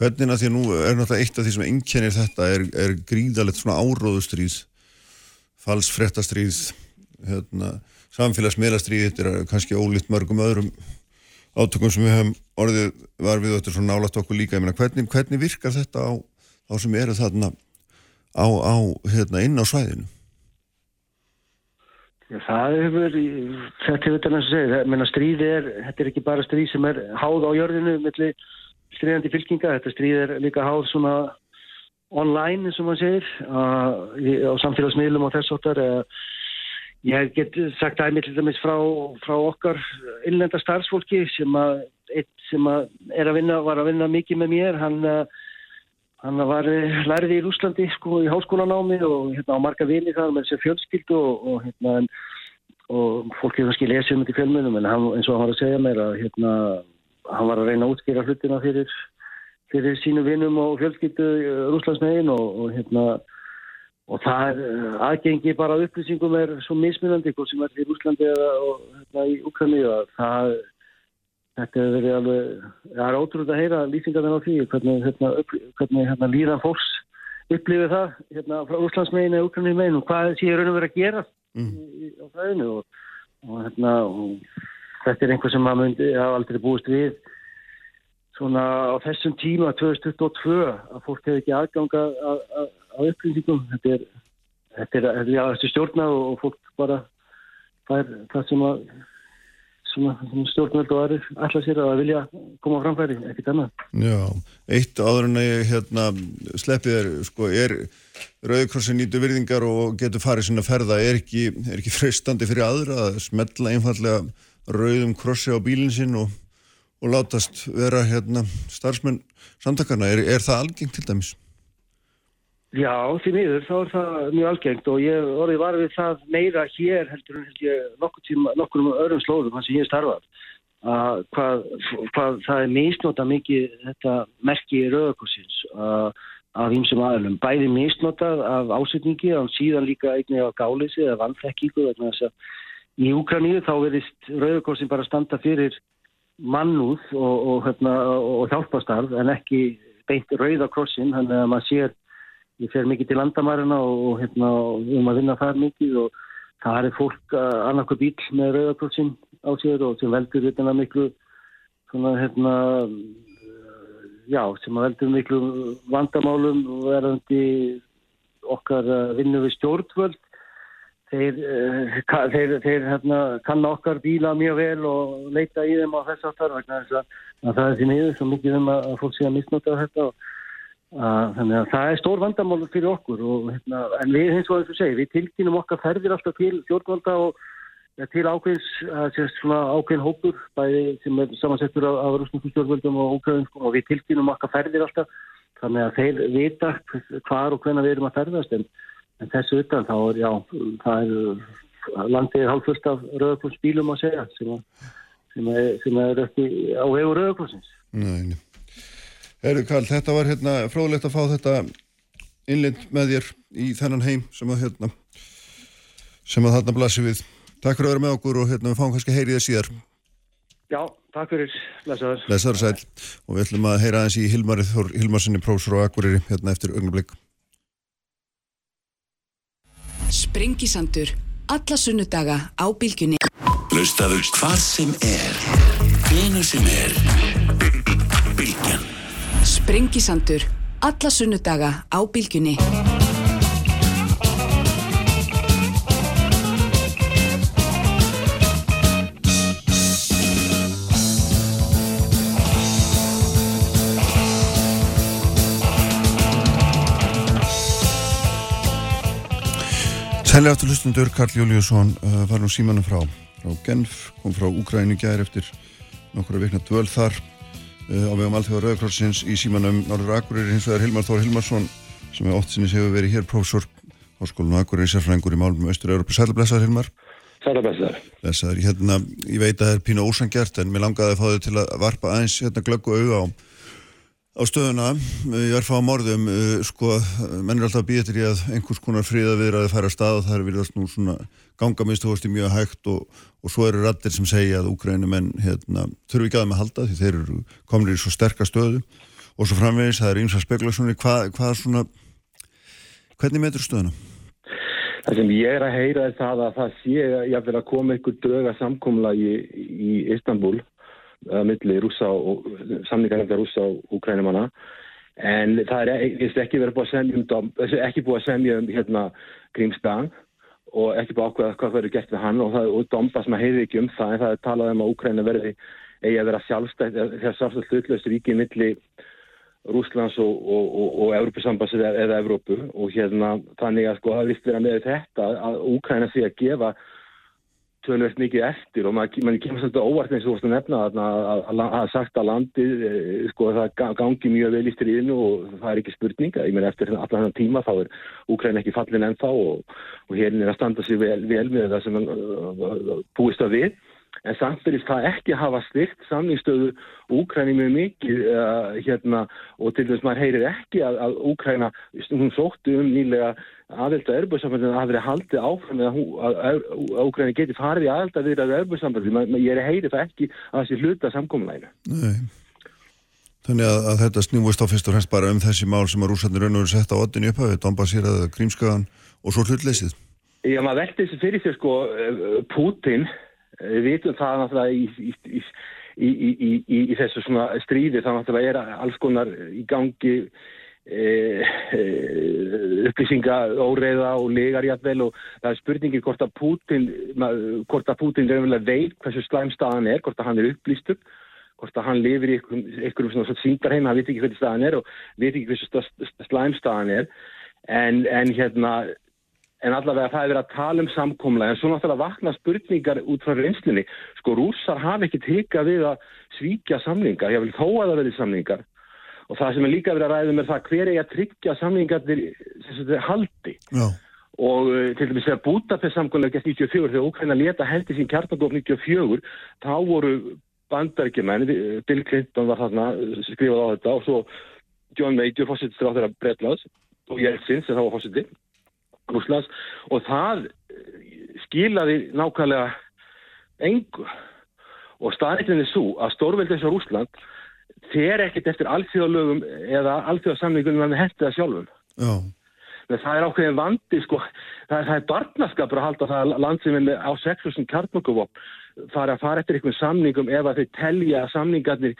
hvernig að því að nú er náttúrulega eitt af því sem ennkennir þetta er, er gríðalegt svona áróðustríð falsfrettastríð hérna samfélagsmiðlastríð þetta er kannski ólíkt mörgum öðrum átökum sem við hefum orðið var við þetta svona nálat okkur líka. Meina, hvernig, hvernig virkar þetta á þá sem eru þarna á, á hérna, inn á svæðinu? Það hefur þetta hefur þetta næst að segja Menna, stríð er, þetta er ekki bara stríð sem er háð á jörðinu millir stríðandi fylkinga, þetta stríð er líka háð svona online eins og maður segir á samfélagsmiðlum og þess áttar eða Ég get sagt aðeins til dæmis frá, frá okkar innlenda starfsfólki sem að, sem að er að vinna, var að vinna mikið með mér. Hann, hann var lærið í Rúslandi sko, í háskólanámi og hérna, á marga vini þar með þessi fjölskyldu og, og, hérna, og fólk hefur kannski lesið um þetta í fjölmunum en hann, eins og hann var að segja mér að hérna, hann var að reyna að útskýra hlutina fyrir, fyrir sínu vinum og fjölskyldu Rúslandsmegin og, og hérna og það er uh, aðgengi bara að upplýsingum er svo mismunandi hvort sem er í Úslandi eða og, hérna, í Ukraínu að það þetta hefur verið alveg það er ótrúlega að heyra lýsingarna á því hvernig, hérna, upp, hvernig hérna, líðan fólks upplifið það hérna, frá Úslandsmegin eða Ukraínu megin og hvað sé raun og verið að gera mm. í, á fræðinu og, og hérna og, þetta er einhver sem maður myndi hafa aldrei búist við svona á þessum tíma 2022 að fólk hefur ekki aðganga á upplýsingum þetta er, þetta er, þetta er þetta er stjórnað og, og fólk bara fær það sem að stjórnvöld og aðrir ætla sér að vilja koma framfæri, ekkert annað. Já, eitt áður en að ég hérna, sleppið er, sko, er Rauðkrossin nýtu virðingar og getur farið svona ferða, er ekki, er ekki freistandi fyrir aðra að smetla einfallega rauðum krossi á bílinn sinn og, og látast vera hérna, starfsmenn samtakarna. Er, er það algengt til dæmis? Já, því miður, þá er það mjög algengt og ég orðið var við það meira hér heldur en held ég nokkur tíma, nokkur um öðrum slóðum hans sem ég starfað að hvað, hvað það er misnota mikið þetta merki rauðakossins af ímsum aðlum, bæði misnotað af ásetningi og síðan líka einnig af gálisi eða vannþekkingu vegna þess að í Úkraníu þá verist rauðakossin bara standa fyrir mannúð og, og, hérna, og hjálpastarf en ekki beint rauðakrossin, þannig að maður sér ég fer mikið til landamæruna og, hérna, um að vinna þar mikið og það er fólk annarku bíl með rauðarprófsinn á sér og sem veldur hérna miklu svona hérna já, sem veldur miklu vandamálum verðandi okkar vinnu við stjórnvöld. Þeir, uh, þeir, þeir hérna, kann okkar bíla mjög vel og leita í þeim á þess aftar vegna þess að það er því miður svo mikið um að fólk sé að misnota þetta og þannig að það er stór vandamál fyrir okkur og, hérna, en við hins vegar eins og segi við tilkynum okkar ferðir alltaf til fjórnvalda og ja, til ákveðins ákveðin hópur bæði sem er samansettur af, af rúsnum stjórnvaldum og ókveðin og við tilkynum okkar ferðir alltaf. Þannig að þeir vita hvar og hvenna við erum að ferðast en, en þessu utan þá er já það er landið er hálfurst af rauðarklónsbílum að segja sem, að, sem, er, sem er ekki á vegu rauðarklónsins Nei, Herru Karl, þetta var hérna fróðlegt að fá þetta innlind með þér í þennan heim sem að hérna sem að þarna blasir við. Takk fyrir að vera með okkur og hérna við fáum kannski heyrið það síðar. Já, takk fyrir. Lesaður. Lesaður sæl. Og við ætlum að heyra aðeins í Hilmarið Þór Hilmarsinni prófsor og Akureyri hérna eftir ögnablik. Sprengisandur. Alla sunnudaga á bylgjunni. Hlustaðu hvað sem er. Hvenu sem er. Bylgjan. Sprengisandur. Alla sunnudaga á bylgjunni. Sælega aftur hlustundur, Karl Júliusson uh, var nú símanum frá, frá Genf, kom frá Úgræni gæri eftir nokkura vikna dvöl þar á vegum Alþjóða Rauðkrossins í símanum Norður Akureyri hins vegar Hilmar Þór Hilmarsson sem er ótt sinni hefur verið hér prófessor Háskólinu Akureyri sérfræðingur í málum Östur-Európa. Sæla blessaður Hilmar. Sæla blessaður. Blessaður. Hérna, ég veit að það er pínu ósangjart en mér langaði að fá þau til að varpa aðeins hérna glöggu auða á á stöðuna, ég er fáið morðum sko, menn er alltaf býðið til að einhvers konar fríða viðraði færa stað og það er virðast nú svona gangamistuhosti mjög hægt og, og svo eru rættir sem segja að Úkrænum menn hérna, þurfi ekki að að halda því þeir eru komin í svo sterkar stöðu og svo framvegis, það er eins að spekulasunni hvað hva svona hvernig meður stöðuna? Það sem ég er að heyra er það að það sé ég að koma einhver dröga samkomla í, í Istanbul að milli rúsa og samningarlega rúsa og ukrænumanna en það er ekki verið búið að semja um ekki búið að semja um hérna Grímsdag og ekki búið að ákveða hvað verður gert við hann og, það, og Dombas maður heyrði ekki um það en það er talað um að Ukræna verði eigi að vera sjálfstætt þegar sjálfstætt hlutlaust ríki milli Rúslands og, og, og, og Európusambass eða, eða Evrópu. Og hérna þannig að sko það vist vera með þetta að Úkræna sé að gefa tölvöld mikið eftir og maður, maður kemur svolítið óvart eins og þú vorust að nefna að það er sagt að landið sko það gangi mjög vel í stríðinu og það er ekki spurninga ég meina eftir allan þennan tíma þá er Úkræn ekki fallin ennþá og, og hérna er að standa sér vel, vel með það sem uh, búist að við en samt verið það ekki hafa styrt samningsstöðu Úkræni mjög mikið uh, hérna og til þess maður heyrir ekki að, að Úkræna, hún sótti um nýlega aðelda erbjörnsambandin að það verið haldið áfram eða að, að, að Úkræni geti farið í aðelda við að erbjörnsambandin, ég heyri það ekki að þessi hluta samkomlægina. Nei. Þannig að, að þetta snýmust á fyrst og fremst bara um þessi mál sem að rúsarnir raun og verið sett á oddin upp að við Donbassýraða, Grímskagan og svo hlutleysið. Já, maður veldi þessi fyrir sig sko Putin, við vitum það náttúrulega í, í, í, í þessu svona stríði það náttúrulega er alls konar í gangi e, e, upplýsinga óreiða og legarjafvel og það er spurningir hvort að Putin hvort að Putin raunverulega veit hversu slæmstaðan er, hvort að hann er upplýstur hvort að hann lifir í einhverjum svona síndarheim, hann veit ekki hvernig staðan er og veit ekki hversu slæmstaðan er. En, en hérna en allavega það er verið að tala um samkomla en svo náttúrulega vakna spurningar út frá reynslinni, sko rússar hafa ekki tekað við að svíkja samlingar ég vil þó að það verið samlingar og það sem er líka verið að ræðum er það hver er að tryggja samlingar til haldi. Já. og uh, til dæmis þegar Budapest samkomlega gett 94 þegar Ukraina leta hendi sín kjartagóf 94 þá voru bandaríkjumenn, Bill Clinton var þarna skrifað á þetta og svo John Major fórsettistur á þeirra Bretlands og Jeltsin sem þá var fórsetti Rúslands og það skilaði nákvæmlega engu. Og staðrættinni svo að stórveldis á Rúsland þeir ekkert eftir alþjóðalögum eða alþjóðasamlingunum að hendur það sjálfum. Já. Það er ákveðin vandi sko, það, það er barnaskapur að halda það land sem er á 6.000 kjartmökkuvopn fara að fara eftir einhvern samningum ef að þau telja að samningarnir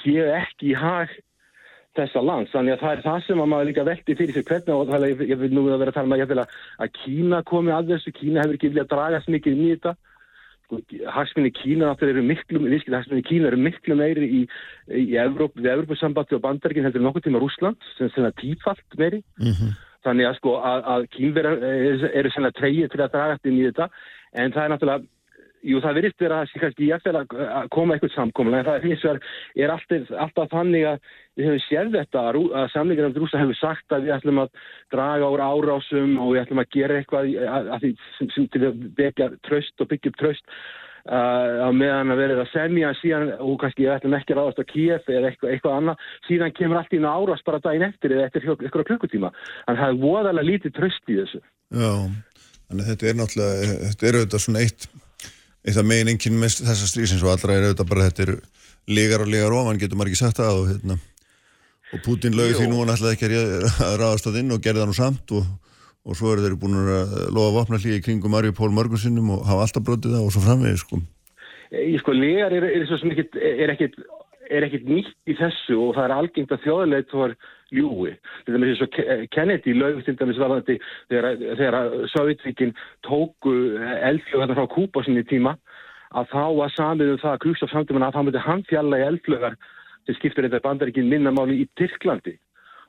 séu ekki í hag þessa lands. Þannig að það er það sem að maður líka veldi fyrir sig hvernig og það er, ég vil nú vera að tala um að, að Kína komi að þessu, Kína hefur ekki viljað draga svo mikið inn í þetta. Sko, hagsminni Kína náttúrulega eru miklu, viðskilt hagsminni Kína eru miklu meiri í, í Evróp, við Evrópussambandi og bandarginn heldur nokkuð tíma Rúsland sem er tífalt meiri. Mm -hmm. Þannig að sko að, að kínverðar eru, eru svona treyið til að draga inn í þetta en það er náttúrulega Jú, það verist verið að kannski ég ætla að koma eitthvað samkomlega en það er hins vegar er alltaf, alltaf þannig að við hefum séð þetta að, að samlingar um drúsa hefur sagt að við ætlum að draga úr árásum og við ætlum að gera eitthvað að, að því sem, sem til að byggja tröst og byggja upp tröst uh, að meðan að verið að semja síðan og kannski ég ætlum ekki að ráðast á Kíef eða eitthvað, eitthvað annað, síðan kemur allt í árás bara daginn eftir eða eftir eitthvað klukkutíma. Að það er þannig að þetta er náttúrulega, þetta er auðvitað svona eitt eitt af megin enginn með þessa strísins og allra er auðvitað bara þetta er legar og legar ofan, getur maður ekki sagt það og, hérna, og Putin lögur því nú hann ætlaði ekki að ráðast það inn og gerði það nú samt og, og svo eru þeir búin að lofa vopna hlýja í kringum Marju Pól Mörgunsinnum og hafa alltaf brotið það og svo framvegið sko. Ég sko, legar er, er, er, er ekkit nýtt í þessu og það er algengt að þjóðilegt var ljúi. Þetta með þess að Kennedy lögst til dæmis varðandi þegar, þegar Sovjetvíkin tóku eldflögar frá Kúpa sinni tíma að þá var samið um það að Krúsaf samtíman að það myndi hann fjalla í eldflögar sem skiptur þetta bandaríkin minnamáli í Tyrklandi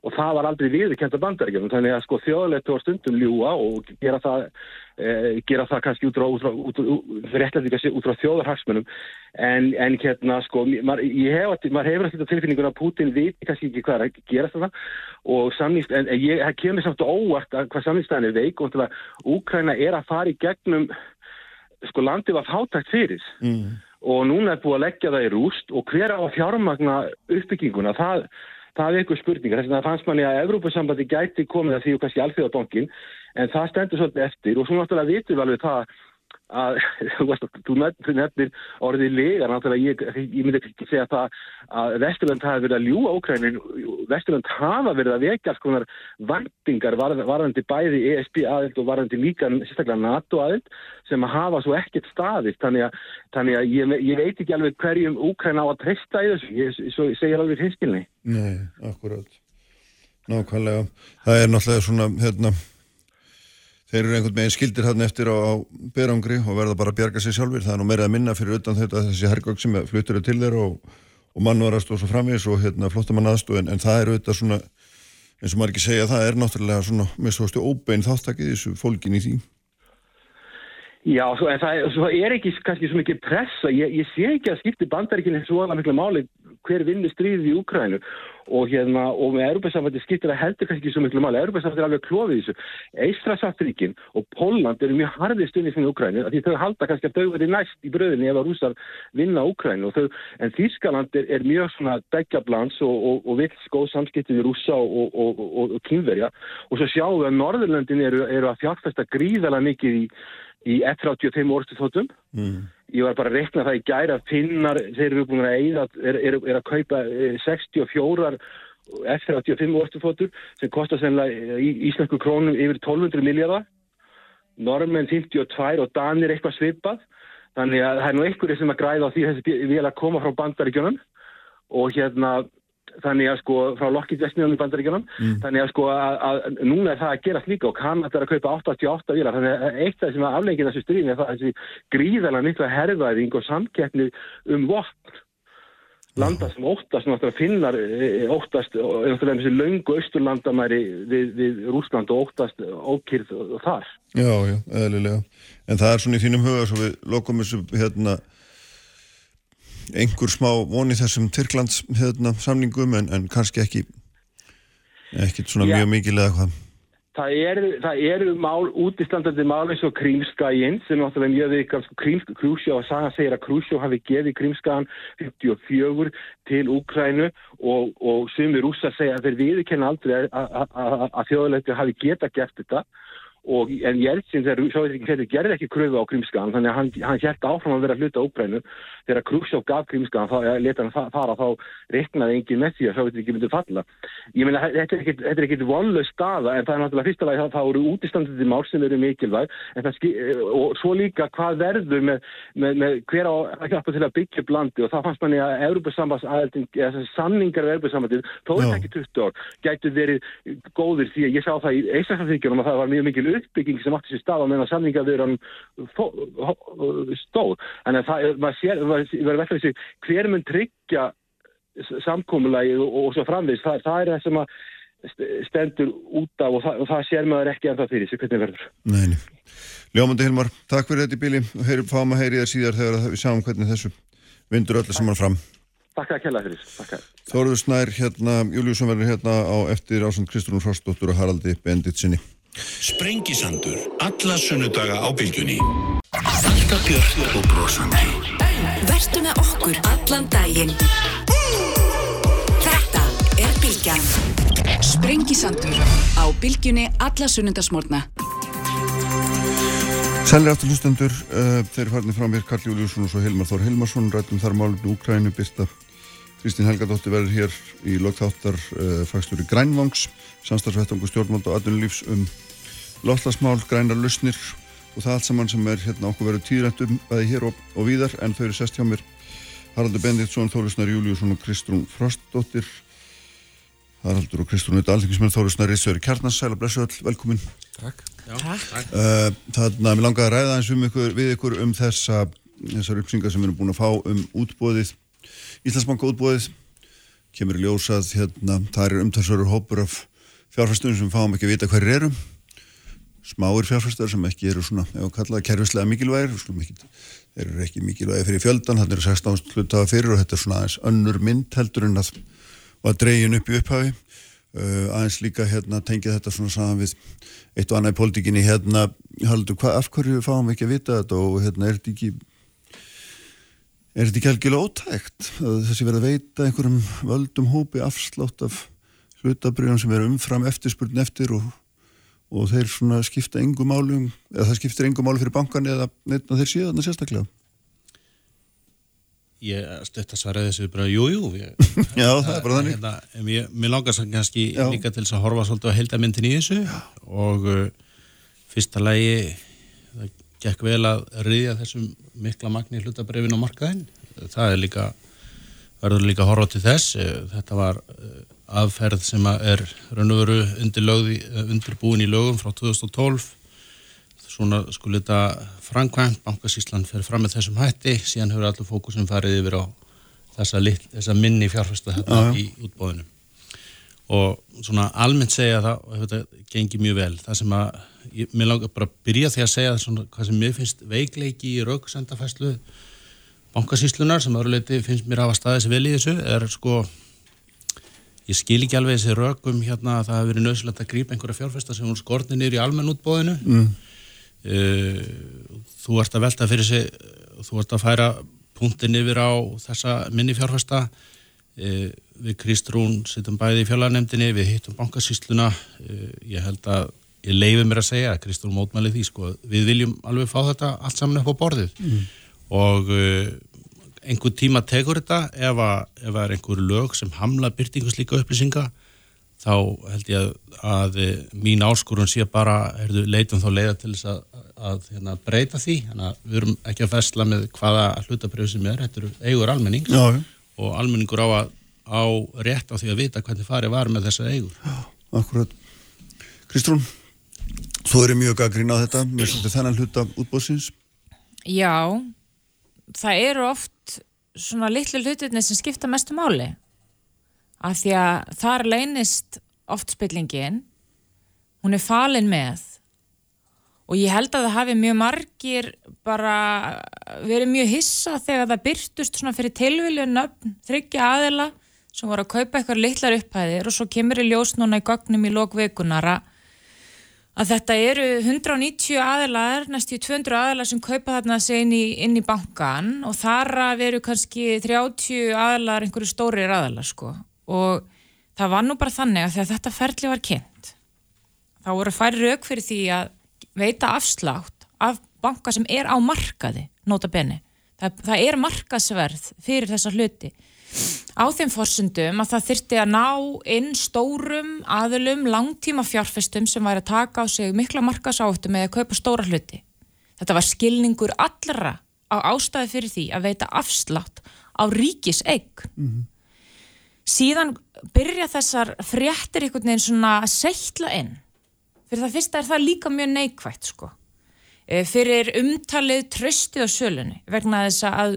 og það var aldrei viðkenda bandaríkjum þannig að sko þjóðleitu á stundum ljúa og gera það, eh, gera það kannski út frá, þjóðarhagsmunum. En, en hérna sko maður hef, hefur alltaf tilfinningun að Putin viti kannski ekki hvað er að gera þetta og samnýst, en ég kemur samt óvart að hvað samnýstæðin er veik og Úkræna er að fara í gegnum sko landið var fátækt fyrir. Mm. og núna er búið að leggja það í rúst og hver á fjármagna uppbygginguna? Það það er eitthvað spurningar. Þess það fannst manni að Evrópussambandi gæti komið að því og kannski alþjóðabankin en það stendur svolítið eftir og svo náttúrulega vitum við alveg það að þú nefnir orðið legar náttúrulega ég, ég myndi ekki segja það að Vesturland hafi verið að ljúa Ókrænin Vesturland hafa verið að vekja alls konar vandingar varðandi bæði ESB aðild og varðandi líka sérstaklega NATO aðild sem að hafa svo ekkert staðist. Þannig að, þannig að ég, ég veit ekki alveg hverjum Ókræn á að treysta í þessu. Ég, ég segir alveg hinskilni Nei, akkurát Nákvæmlega, það er náttúrulega svona hérna þeir eru einhvern veginn skildir hann eftir á, á berangri og verða bara að bjarga sig sjálfur það er nú meirið að minna fyrir utan þetta þessi hergögg sem fluttur er til þeir og, og mannvarast og svo framvís og hérna, flottamann aðstóð en, það er auðvitað svona eins og maður ekki segja það er náttúrulega svona með svo stu óbein þáttakið þessu fólkin í því. Já, svo, en það svo er ekki kannski svo mikið pressa. Ég, ég sé ekki að skipti bandaríkinn eins og alveg miklu máli hver vinnur stríðið í Úkrænu og hérna, og með Europasambandi skiptir það heldur kannski ekki svo miklu máli, Europasambandi er alveg klófið þessu. Eistrasafríkin og Póland eru mjög harðið stundið fyrir Úkrænu því þau halda kannski að þau verið næst í bröðinni ef að rúsar vinna Úkrænu en Þýrskaland er, er mjög svona degjablans og, og, og vill skóð samskiptið við rúsa og, og kynverja og svo sjáum við að Norðurlöndin eru, eru að fjárfesta gríðala mikið í í 185 orstu þóttum mm. Ég var bara að rekna það í gæra finnar, þeir eru búin að eigða er, er, er að kaupa 64 F-35 orstu þóttur sem kostar sennilega í Íslandsku krónum yfir 1200 miljardar normenn 52 og danir eitthvað svipað. Þannig að það er nú einhverju sem að græða á því þessi vil að koma frá bandaríkjunum. Og hérna þannig að sko frá Lockheed í bandaríkjunum mm. þannig að sko að, að núna er það að gerast líka og Kanada er að kaupa 88 vilar þannig að eitt af það sem að aflengið þessu stríðin er það þessi gríðalega mikla herðvæðing og samkeppni um vopn landa sem óttast náttúrulega finnar eh, óttast náttúrulega þessi laungu austurlandamæri við, við Rúsland og óttast ókýrð þar. Já, já, eðlilega. En það er svona í þínum huga svo við lokum þessu hérna einhver smá voni þessum Tyrklands hérna, samningum en, en kannski ekki ekkert svona Já. mjög mikil eða hvað? Það eru, það eru mál, útistandandi mál eins og Krímskæginn sem náttúrulega mjög vikar, Krúsjó og Saga segir að Krúsjó hafi gefið Krímskægan 54 til Úkrænu og, og sumir rúsa segja að þeir viðkenna aldrei að þjóðleiti hafi geta gert þetta Og, en Jeltsin þegar Sovjetíkin gerði ekki kröfu á Krímskagan þannig að hann, hann hjælt áfram að vera hluta óbrænu þegar Krúsjóf gaf Krímskagan þá leta hann fara þá reiknaði engin með því að Sovjetíkin myndi falla. Ég meina þetta er ekkit vonlaug staða en það er náttúrulega fyrsta lagi að það eru útistandandi mál sem eru mikilvæg. Og svo líka hvað verður með, með, með hver á að hjálpa til að byggja blandi og það fannst manni að Európa-sambandsaðelding sanningar af Európa-sambandið þó er ekki 20 ár gætu verið góðir því að ég sá það í Eistræðsafíkjunum að það var mjög mikil uppbygging sem átti sér stað á meðan samningavirðan stóð. Þannig að það, maður sér, verður vekk að þessi hver mun tryggja samkómulagi og, og svo framvegis, það, það er það sem að stendur út af og það, og það sér maður ekki ennþá fyrir sig hvernig verður. Neini. Ljómandi Hilmar, takk fyrir þetta í bíli og heyri, fáum að heyri þér síðar þegar við sjáum hvernig þessu vindur öllu saman fram. Takk að kella fyrir þessu. Þóruður Snær, hérna, Júliusson verður hérna á eftir ásand Kristrún Frostóttur og Haraldi Benditsinni. Sprengisandur, alla sunnudaga á bylgjunni. Alltaf björn og brosandi. Vertu með okkur allan daginn. Þetta er bylgjan. Sprengisandur á bylgjunni alla sunnudasmórna. Sælir aftur hlustendur, uh, þeir farnir frá mér Karl Júliusson og svo Hilmar Þór Hilmarsson, rættum þar málumni Úkrænu, Birta Kristín Helgadóttir verður hér í lokþáttar uh, fagstjóri Grænvangs, samstagsvettangu stjórnmáld og aðunlífs um loflasmál, grænar lusnir og það allt saman sem er hérna okkur verið tíðrætt um bæði hér og, og víðar en þau eru sest hjá mér. Haraldur Benditsson, Þórisnar Júliusson og Kristrún Frostdóttir. Haraldur og Kristrún auðvitað alþingismenn Þórisnar Ríðsöður Kjarnas, sæla blessu öll, velkomin. Takk, Já, takk. Uh, Þannig að mér langaði að ræða eins um ykkur, við ykkur um þessa þessar uppsingar sem við erum búin að fá um útbóðið Íslandsbanka útbóðið kemur í ljósað hérna, það er umtalsverður hópur af fjárfæstunum sem fáum ekki að vita hverjir eru smáir fjárfæstar sem ekki eru svona, ef að kalla það kerfislega mikilvægir þeir eru ekki mikilvægir fyrir fjöldan þannig eru 16 hlutaða fyrir og þetta er svona aðeins önnur mynd heldur en að var dregin upp í upphafi. Uh, aðeins líka hérna tengið þetta svona saman við eitt og annað í pólitíkinni hérna, haldur, hvað, af hverju fáum við ekki að vita þetta og hérna er þetta ekki Er þetta ekki algjörlega ótækt að þessi verið að veita einhverjum völdum hópi afslátt af hlutabriðum sem er umfram eftirspurn eftir og, og þeir svona skipta engum málum, eða það skiptir engum málum fyrir bankan eða neitt að þeir séu þarna sérstaklega? Ég stötta svaraði þessu bara jújú. Jú, Já, það er bara þannig. Hérna, ég, mér langar sann kannski Já. líka til þess að horfa svolítið á heldamindin í þessu Já. og uh, fyrsta lægi það gekk vel að riðja þessum mikla magni hlutabrefin á markaðin. Það er líka, verður líka horfa til þess. Þetta var eh, aðferð sem er raun og veru undirbúin í lögum frá 2012. Svona skulle þetta framkvæmt, Bankasísland fer fram með þessum hætti, síðan hefur allur fókusin farið yfir á þessa, lit, þessa minni fjárfæsta þetta í útbóðinu. Og svona almennt segja það, og þetta gengir mjög vel, það sem að mér langar bara að byrja því að segja svona, hvað sem mér finnst veikleiki í rauksendafæslu bankasíslunar sem öruleiti finnst mér að hafa staðið sér vel í þessu er sko ég skil ekki alveg þessi rökum hérna að það hefur verið nöðsilegt að grípa einhverja fjárfesta sem hún skortið nýr í almennútbóðinu mm. uh, þú ert að velta fyrir sig þú ert að færa punktin yfir á þessa minni fjárfesta uh, við Kristrún sittum bæði í fjarlagarnemdini, við hittum bankasísluna uh, ég held að ég leiði mér að segja Kristrún mótmæli því sko, við viljum alveg fá þetta allt saman upp á borðið mm. og einhver tíma tegur þetta ef það er einhver lög sem hamla byrtinguslíka upplýsinga þá held ég að, að mín áskorun sé bara erðu leitum þá leiða til þess að, að hérna, breyta því, þannig að við erum ekki að festla með hvaða hlutabrjöð sem er þetta eru eigur almenning Já. og almenningur á, að, á rétt á því að vita hvernig farið var með þessa eigur. Já, Akkurat. Kristrún, þú eru mjög að grína á þetta með þennan hluta útbóðsins Já það eru oft svona litlu hlutirni sem skipta mestu máli. Af því að þar leynist oft spillingin hún er falin með og ég held að það hafi mjög margir bara verið mjög hissa þegar það byrtust svona fyrir tilvilju nöfn, þryggja aðila sem voru að kaupa eitthvað litlar upphæðir og svo kemur í ljós núna í gögnum í lókveikunar að að þetta eru 190 aðilar, næstu 200 aðilar sem kaupa þarna sig inn í, inn í bankan og þar að veru kannski 30 aðilar, einhverju stórir aðilar sko. Og það var nú bara þannig að þegar þetta ferli var kynnt þá voru færi rauk fyrir því að veita afslátt af banka sem er á markaði, nota beni það, það er markasverð fyrir þessa hluti á þeim forsundum að það þyrti að ná inn stórum aðlum langtíma fjárfestum sem væri að taka á sig mikla markasáttum eða kaupa stóra hluti. Þetta var skilningur allra á ástæði fyrir því að veita afslátt á ríkis eigg. Mm -hmm. Síðan byrja þessar fréttir einhvern veginn svona að seitla inn. Fyrir það fyrsta er það líka mjög neikvægt sko. E, fyrir umtalið tröstið á sölunni vegna þess að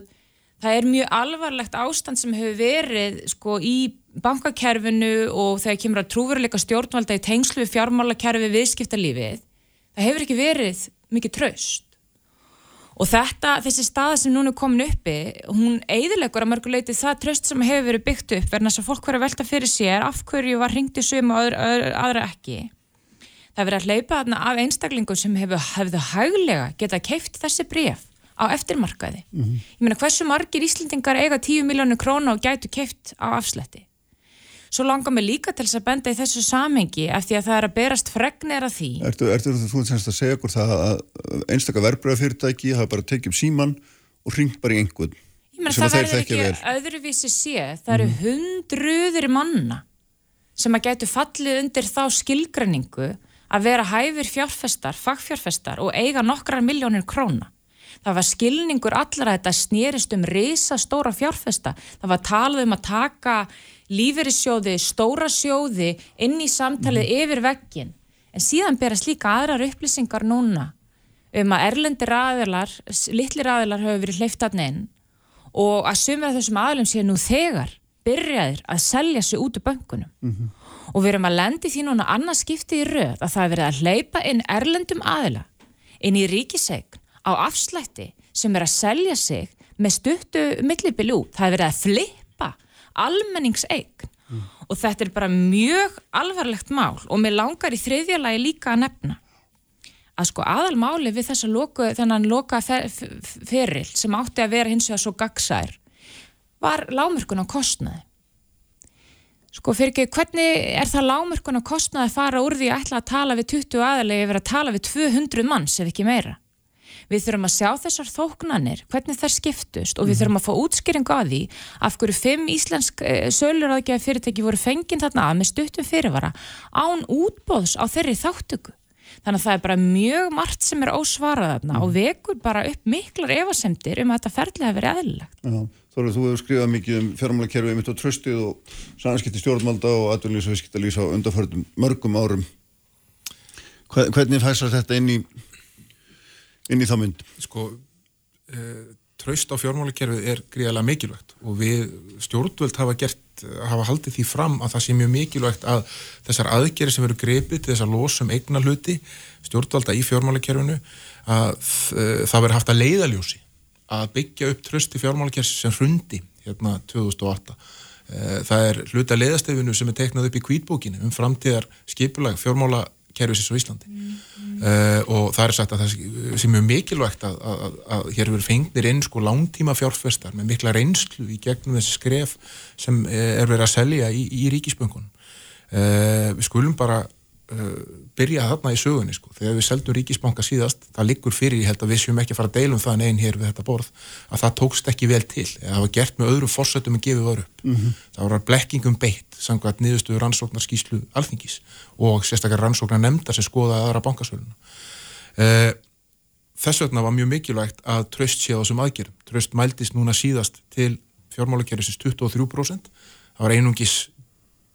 það er mjög alvarlegt ástand sem hefur verið sko í bankakerfinu og þegar kemur að trúveruleika stjórnvalda í tengslu við fjármálakerfi viðskiptalífið, það hefur ekki verið mikið traust. Og þetta, þessi staða sem núna er komin uppi, hún eidilegur að mörguleiti það tröst sem hefur verið byggt upp verðan þess að fólk verið að velta fyrir sér af hverju var ringtið sum og aðra, ekki. Það verið að hleypa af einstaklingum sem hefur, hefðu hæglega getað keift þessi bref á eftirmarkaði. Mm -hmm. Ég meina hversu margir Íslendingar eiga 10 miljónu króna og gætu keift á afslætti. Svo langar mig líka til þess að benda í þessu samengi af því að það er að berast fregnir af því. Ertu, ertu þú að segja okkur það að einstakar verbröðafyrirtæki hafa bara tekið um síman og ringt bara í einhvern? Ég meina það verður ekki vel. öðruvísi sé. Það eru mm. hundruður manna sem að gætu fallið undir þá skilgrenningu að vera hæfur fjárfestar, fagfjárfestar og eiga nokkrar miljónir króna. Það var skilningur allra að þetta snýrist um reysa stóra fjárfesta. Það var talað um að taka lífeyrissjóði, stóra sjóði inn í samtalið mm. yfir veggin. En síðan berast líka aðrar upplýsingar núna um að erlendir aðilar, litlir aðilar hafa verið hleyftatn inn og að sumra þessum aðilum sé nú þegar byrjaðir að selja sig út úr böngunum. Mm -hmm. Og við erum að lendi því núna annars skipti í röð að það er verið að hleypa inn erlendum aðila inn í ríkisegn á afslætti sem er að selja sig með stuttu millibilu. Það er verið að flippa almenningseign mm. og þetta er bara mjög alvarlegt mál og mér langar í þriðja lagi líka að nefna að sko aðalmáli við þessa loku, þennan loka feril sem átti að vera hins vegar svo gagsær var lámörkun á kostnaði. Sko fyrir ekki, hvernig er það lámörkun á kostnaði að fara úr því að ætla að tala við 20 aðalegi yfir að tala við 200 manns ef ekki meira? Við þurfum að sjá þessar þóknanir, hvernig þær skiptust og við mhm. þurfum að fá útskýringu að því af hverju fimm íslensk eh, söluráðgjafi fyrirtæki voru fenginn þarna að með stuttum fyrirvara án útbóðs á þeirri þáttöku. Þannig að það er bara mjög margt sem er ósvarað þarna og mhm. vekur bara upp miklar evasemtir um að þetta ferðlega hefur verið aðlilegt. Þorður, þú hefur skrifað mikið um fjármálakerfið mitt á tröstið og sannskipti stjórnmalda og atvinnlýs og viðskiptalýs á undarförðum mörgum árum. Hvernig fæsar þetta inn í inn í þá mynd? Sko, e, traust á fjármálakerfið er gríðarlega mikilvægt og við stjórnvöld hafa gert, hafa haldið því fram að það sé mjög mikilvægt að þessar aðgerri sem eru greipið til þessar losum eigna hluti, stjórnvalda í fjármálakerfinu að e, það veri haft að leiðaljósi að byggja upp trösti fjármálakersi sem hrundi hérna 2008 Eh, það er hluta leðastefinu sem er teiknað upp í kvítbókinu um framtíðar skipulag fjármálakerfisins á Íslandi mm. Uh, og það er sagt að það sem er mikilvægt að, að, að, hér verður fengnir inn sko langtíma fjárfestar með mikla reynslu í gegnum þessi skref sem er verið að selja í, í ríkisböngunum uh, við skulum bara uh, byrja þarna í sögunni sko. þegar við seldum ríkisbanka síðast það liggur fyrir, ég held að við séum ekki að fara að deilum það einn hér við þetta borð, að það tókst ekki vel til, það var gert með öðrum fórsötum en gefið var upp, mm -hmm. það var blekkingum beitt, samkvæmt niðurstuðu rannsóknarskíslu alþingis og sérstaklega rannsóknar nefnda sem skoðaði aðra bankasöluna. Uh, þess vegna var mjög mikilvægt að tröst sé á þessum aðgerðum, tröst mæltist núna síðast til fjármálakerfisins 23% það var einungis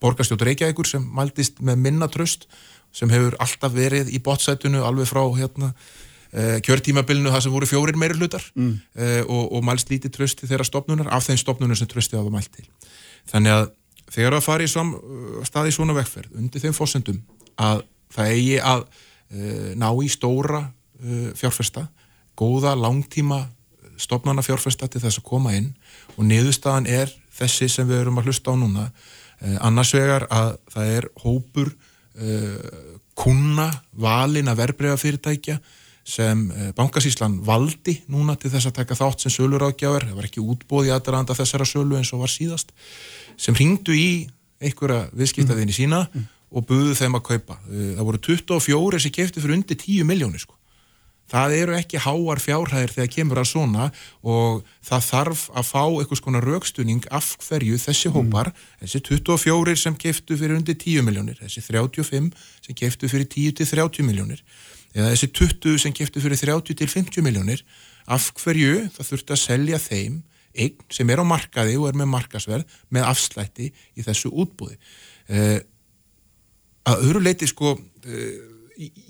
borgarstjótt Reykjavíkur sem mæltist með minna tröst sem hefur alltaf verið í bottsætunu alveg frá hérna, uh, kjörtímabilinu það sem voru fjórir meiri hlutar mm. uh, og, og mælst lítið trösti þeirra stopnunar af þeim stopnunum sem trösti á það mælt til þannig að þegar það fari uh, staði svona vekkferð undir þeim fósendum að það eigi að ná í stóra fjárfesta góða langtíma stopnana fjárfesta til þess að koma inn og niðurstaðan er þessi sem við erum að hlusta á núna Eh, annars vegar að það er hópur uh, kuna valin að verbreyfa fyrirtækja sem uh, bankasíslan valdi núna til þess að taka þátt sem sölur ágjafar, það var ekki útbóð í aðranda þessara sölu eins og var síðast sem ringdu í einhverja viðskiptaðinni sína mm. og buðu þeim að kaupa. Það voru 24 sem kefti fyrir undir 10 miljónir sko það eru ekki háar fjárhæðir þegar kemur að svona og það þarf að fá eitthvað svona raukstunning af hverju þessi mm. hópar, mm. þessi 24 sem keftu fyrir undir 10 miljónir, þessi 35 sem keftu fyrir 10 til 30 miljónir eða þessi 20 sem keftu fyrir 30 til 50 miljónir, af hverju það þurft að selja þeim einn sem er á markaði og er með markasverð með afslætti í þessu útbúði. Uh, að öðru leiti sko, uh,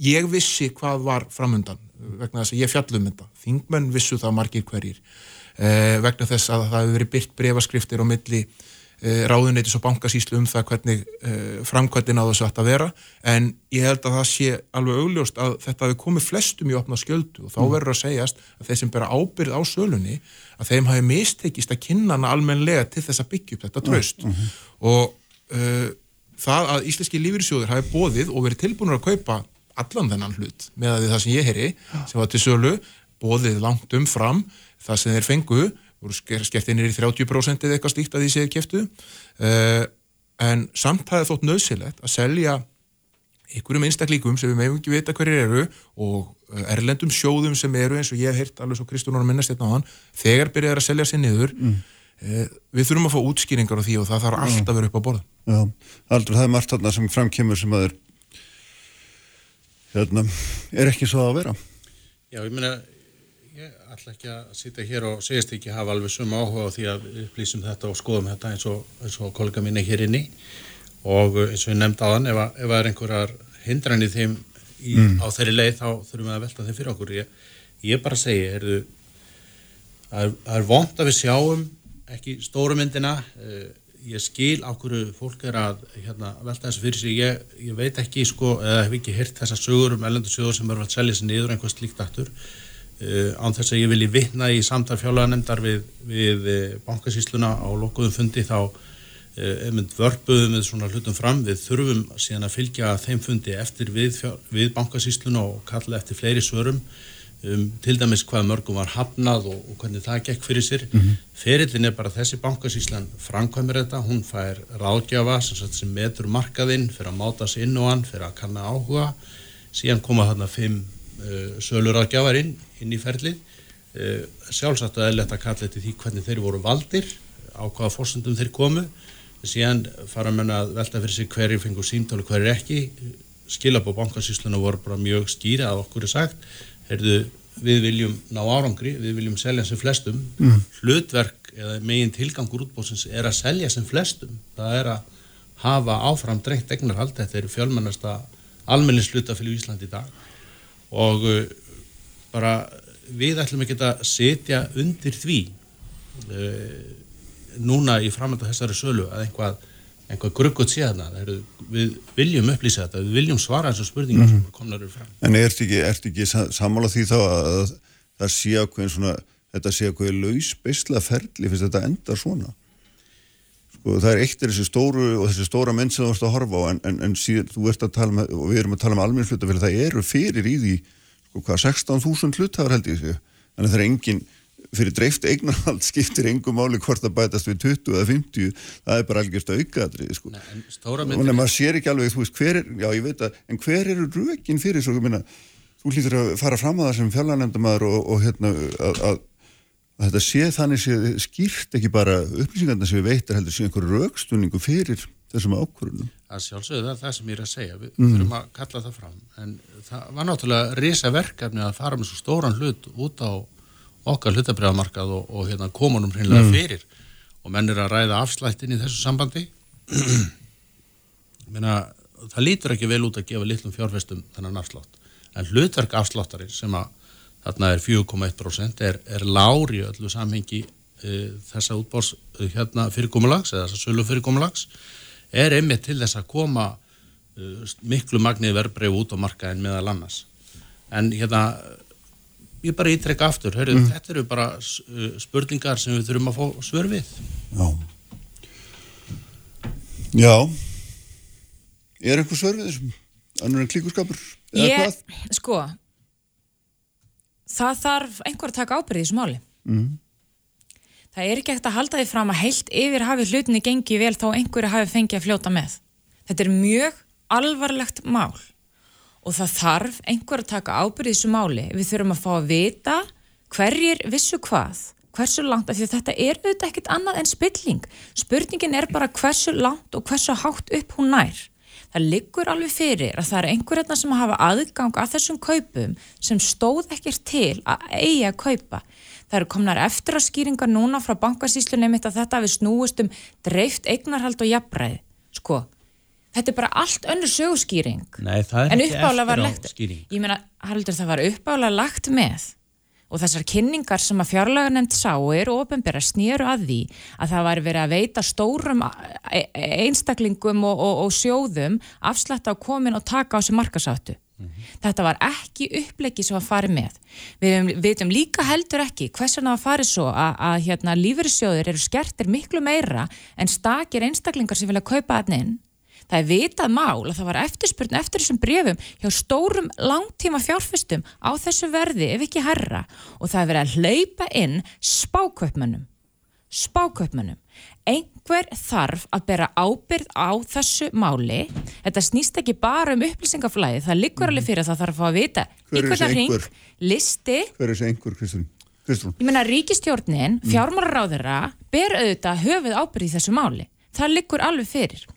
ég vissi hvað var framundan vegna þess að ég fjallum þetta. Þingmenn vissu það margir hverjir. Eh, vegna þess að það hefur verið byrt breyfaskriftir á milli eh, ráðuneytis og bankasíslu um það hvernig eh, framkvæmdina á þessu ætti að vera. En ég held að það sé alveg augljóst að þetta hefur komið flestum í opna skjöldu. Og þá mm. verður að segjast að þeir sem bera ábyrð á sölunni að þeim hafi mistekist að kynna hana almenlega til þess að byggja upp þetta tröst mm -hmm. og uh, það að Íslenski lífyrsjóður hafi bóðið og verið tilbúinur að kaupa allan þennan hlut með að það sem ég heyri sem var til sölu, bóðið langt umfram það sem þeir fengu voru skeftinir í 30% eða eitthvað stíkt að því séu keftu uh, en samt er þótt nöðsilegt að selja einhverjum einstaklíkum sem við meðum ekki vita hverjir eru og eh, erlendum sjóðum sem eru eins og ég hef heyrt alveg svo Kristúnar minnast hérna á hann þegar byrjar að selja sér niður. Mm. uh, við þurfum að fá útskýringar á því og það þarf alltaf að vera upp á borða Já, aldrei það er margt þarna sem framkymur sem að er hérna, er ekki svo að vera? Já, ég meina ég ætla ekki að sitja hér og segist ekki hafa alveg suma áhuga á því að upplýsum þetta og skoðum þetta eins og, eins og kollega mín er hér inni. Og eins og ég nefndi þann ef, ef það er einhverjar hindran í þeim í, mm. á þeirri leið þá þurfum við að velta þeim fyrir okkur. Ég, ég bara segi, er, það er vond að við sjáum ekki stórumyndina uh, ég skil á hverju fólk er að hérna, velta þessu fyrir sig ég, ég veit ekki sko, eða hef ekki hirt þessa sögur um ellendusjóður sem eru að selja sér niður einhvers líkt aftur. Uh, án þess að ég vilji vittna í samtal fjárlega við, við uh, bankasísluna á lokuðum fundi þá uh, vörpuðum við svona hlutum fram. Við þurfum síðan að fylgja þeim fundi eftir við, við bankasísluna og kalla eftir fleiri svörum um til dæmis hvað mörgum var hafnað og, og hvernig það gekk fyrir sér. Mm -hmm. ferillin er bara þessi bankasíslan framkvæmir þetta, hún fær ráðgjafa sem, sem metur markaðinn fyrir að máta sér inn og hann, fyrir að kanna áhuga. Síðan koma þarna fimm uh, söluráðgjafar inn, inn í ferlið. Uh, sjálfsagt að eðlert að kalla þetta því hvernig þeir voru valdir á hvaða fórsendum þeir komu. Síðan fara menna að velta fyrir sig hverju fengur símtálu hverju ekki. Skilabó bankasísluna voru bara mjög skýra að okkur er sagt heyrðu, við viljum ná árangri, við viljum selja sem flestum. Mm. hlutverk eða megin tilgangur útbóðsins er að selja sem flestum, það er að hafa áfram drengt egnarhald, þetta er fjölmennasta almennis hlutafélag í Íslandi í dag. Og uh, bara við ætlum ekki að setja undir því uh, núna í framönda þessari sölu að einhvað einhvað gruggut þarna. Við viljum upplýsa þetta, við viljum svara þessu spurningum mm -hmm. sem komnar eru fram. En ert ekki, ert ekki sammála því þá að það sé ákveðin svona þetta sé eitthvað laus beisla ferli fyrst þetta endar svona? Sko það er eitt er þessi stóru og þessi stóra menn sem þú ert að horfa á en, en, en síðan þú ert að tala með og við erum að tala með almenn hlutafélag það eru fyrir í því sko hvað 16.000 hlutafar held ég sig að það er engin fyrir dreift eignarhald skiptir engum máli hvort það bætast við 20 eða 50 það er bara algjörst að aukaðrið sko. þannig að maður sér ekki alveg þú veist hver er, já ég veit að en hver eru rökin fyrir svo, ég meina þú hlýtur að fara fram að það sem fjallanendamæður og, og hérna að, að, að þetta sé þannig sé skýrt ekki bara upplýsingarna sem við veitar heldur sé einhver rökstunningu fyrir þessum ákvörunum. Það sjálfsögðu það er það sem ég er að segja, við mm. þurfum að kalla það fram en það var náttúrulega risa verkefni að fara með svo stóran hlut út á okkar hlutabriðamarkað og, og hérna, komunum hreinlega mm. fyrir. Og menn er að ræða afslættin í þessu sambandi. Meina, það lítur ekki vel út að gefa litlum fjárfestum þennan afslátt. En hlutverk afsláttari sem að þarna er 4,1% er, er lári öllu samhengi e, þessa útbórs e, hérna fyrirkomulags eða þessa sölu fyrirkomulags. Er einmitt til þess að koma e, miklu magnið verbreyf út á markaðin meðal annars. En hérna ég bara ítrekka aftur, Hörru, mm. þetta eru bara uh, spurningar sem við þurfum að fá svör við. Já. Já. Er eitthvað svör við þessum? Annur en klíkurskapur? Ég, sko, það þarf einhver að taka ábyrðið í þessu máli. Mm. Það er ekki ekkert að halda því fram að heilt yfir hafi hlutinni gengið vel þá einhverju hafi fengið að fljóta með. Þetta er mjög alvarlegt mál og það þarf einhver að taka ábyrðið þessu máli. Við þurfum að fá að vita hverjir vissu hvað, hversu langt, af því að þetta er auðvitað ekkit annað en spilling. Spurningin er bara hversu langt og hversu hátt upp hún nær. Það liggur alveg fyrir að það er einhverjarna sem hafa aðgang að þessum kaupum sem stóð ekkert til að eigi að kaupa. Það eru komnar eftir að skýringa núna frá bankasíslunum mitt að þetta við snúist um dreift eignarhald og jafnræði. Sko, Þetta er bara allt önnur sögurskýring. En eftir á skýring. Ég meina, Haraldur, það var uppála lagt með og þessar kynningar sem að fjárlega nefnd sáir og ofinbæra snýru að því að það var verið að veita stórum e, e, einstaklingum og, og, og sjóðum afslætt á komin og taka á sig markasáttu. Mm -hmm. Þetta var ekki upplegi sem að fari með. Við veitum líka heldur ekki hversan það fari svo að, að hérna, lífeyrissjóður eru skertir miklu meira en stakir einstaklingar sem vilja kaupa að neinn Það er vitað mál að það var eftirspurn eftir þessum brefum hjá stórum langtíma fjárfustum á þessu verði ef ekki herra og það er verið að hlaupa inn spákaupmönnum. Spákaupmönnum. Einhver þarf að bera ábyrð á þessu máli. Þetta snýst ekki bara um upplýsingaflæði. Það liggur alveg fyrir að það þarf að fá að vita í hvernig hring, listi. Hver er þessi einhver? Kristún? Ég menna ríkistjórnin, fjármálaráðura, ber auðvitað höfuð ábyrð í þessu máli. Það liggur alveg fyrir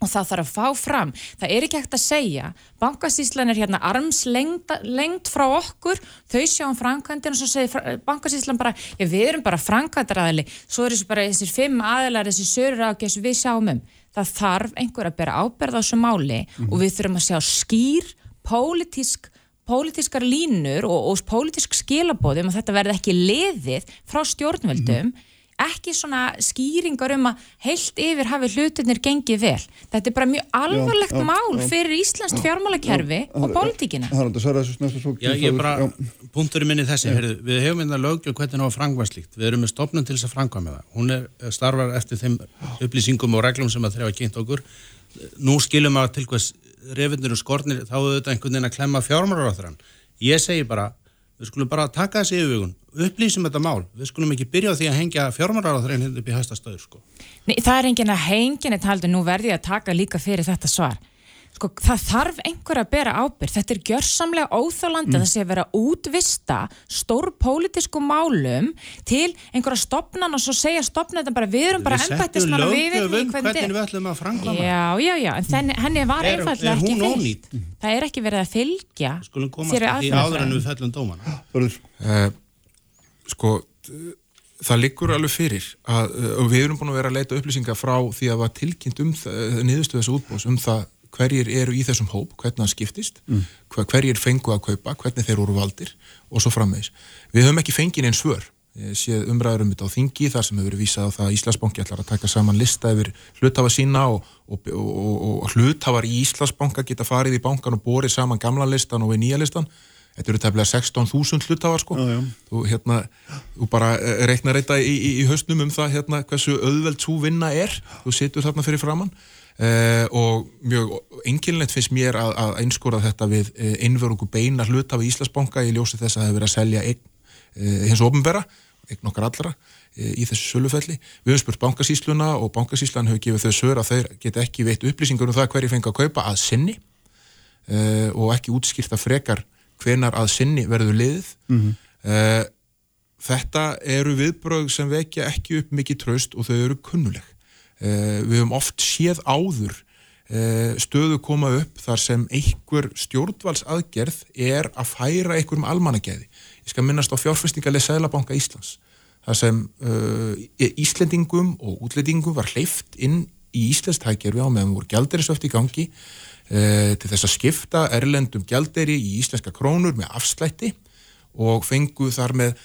og það þarf að fá fram. Það er ekki hægt að segja, bankasíslan er hérna armslengt frá okkur, þau sjáum framkvæmdina og svo segir bankasíslan bara, já við erum bara framkvæmdaraðili, svo er þessi bara þessir fimm aðilar, þessi sörur ágæs við sjáum um. Það þarf einhver að bera áberð á þessu máli mm -hmm. og við þurfum að sjá skýr, pólitísk, pólitískar línur og, og pólitísk skilabóðum og þetta verði ekki leðið frá stjórnvöldum mm -hmm ekki svona skýringar um að heilt yfir hafi hlutinir gengið vel. Þetta er bara mjög alvarlegt já, mál já, fyrir Íslands fjármálakerfi og pólitíkina. Haraldur, það er þessu snöftu svo. Já, ég er bara, punkturinn minni þessi, heyrðu, við hefum einnig að lögja hvernig það var frangvæðslíkt. Við erum með stopnum til þess að frangvæða með það. Hún er eh, starfar eftir þeim upplýsingum og reglum sem að þrefa kynnt okkur. Nú skilum að til hvers refinir og skornir, þá þetta einhvern veginn að klemma fjármálar á þrann. Ég segi bara, við skulum bara taka þessi yfirvögun, upplýsum þetta mál, við skulum ekki byrja á því að hengja fjármáraráðurinn hérna upp í hæsta stöður sko. Nei, það er engin að hengja neitt haldur, nú verði að taka líka fyrir þetta svar sko, það þarf einhver að bera ábyrg þetta er gjörsamlega óþálandi mm. að það sé að vera útvista stór pólitísku málum til einhverja stopnan og svo segja stopnan þetta bara við erum bara ennbættismann og við veitum ekki hvernig við ætlum að frangla já, já, já, en þenni, henni var einfallega ekki fylgt. það er ekki verið að fylgja skulum komast í áður en við fellum dóman uh, sko það liggur alveg fyrir að, og við erum búin að vera að leita upplýsingar frá því að það var tilkynnt um niðurstu þessu útbús um það hverjir eru í þessum hóp, hvernig það skiptist mm. hverjir fengu að kaupa, hvernig þeir eru valdir og svo frammeðis. Við höfum ekki fengið einn svör, ég sé umræður um þetta á þingi þar sem hefur vísað á það að Íslandsbanki ætlar að taka saman lista yfir hluthafa sína og, og, og, og hluthafar í Íslandsbanka geta farið í bankan og borið saman gamla listan og við nýja listan þetta eru tefnilega 16.000 hlutafar sko já, já. þú hérna, þú bara eh, reiknar þetta í, í, í hausnum um það hérna hversu auðveld svo vinna er þú situr þarna fyrir framann Uh, og mjög enginlegt finnst mér að, að einskóra þetta við uh, einverjungu beina hluta við Íslandsbanka í ljósi þess að það hefur verið að selja einn uh, hins ofnbera, einn okkar allra í þessu sölufelli. Við höfum spurt bankasísluna og bankasíslan hefur gefið þau sör að þeir geta ekki veitt upplýsingur um það hverju fengi að kaupa að sinni og ekki útskýrta frekar hvenar að sinni verður liðið. Mm -hmm. Þetta eru viðbröð sem vekja ekki upp mikið traust og þau eru kunnuleg. Uh, við höfum oft séð áður uh, stöðu koma upp þar sem einhver stjórnvalsaðgerð er að færa einhverjum almannagæði. Ég skal minnast á fjárfestingarlega Sælabanka Íslands þar sem uh, Íslendingum og útlendingum var hleyft inn í Íslandstækjörfi á meðan voru gælderisöft í gangi til þess að skipta erlendum gælderi í íslenska krónur með afslætti og fengu þar með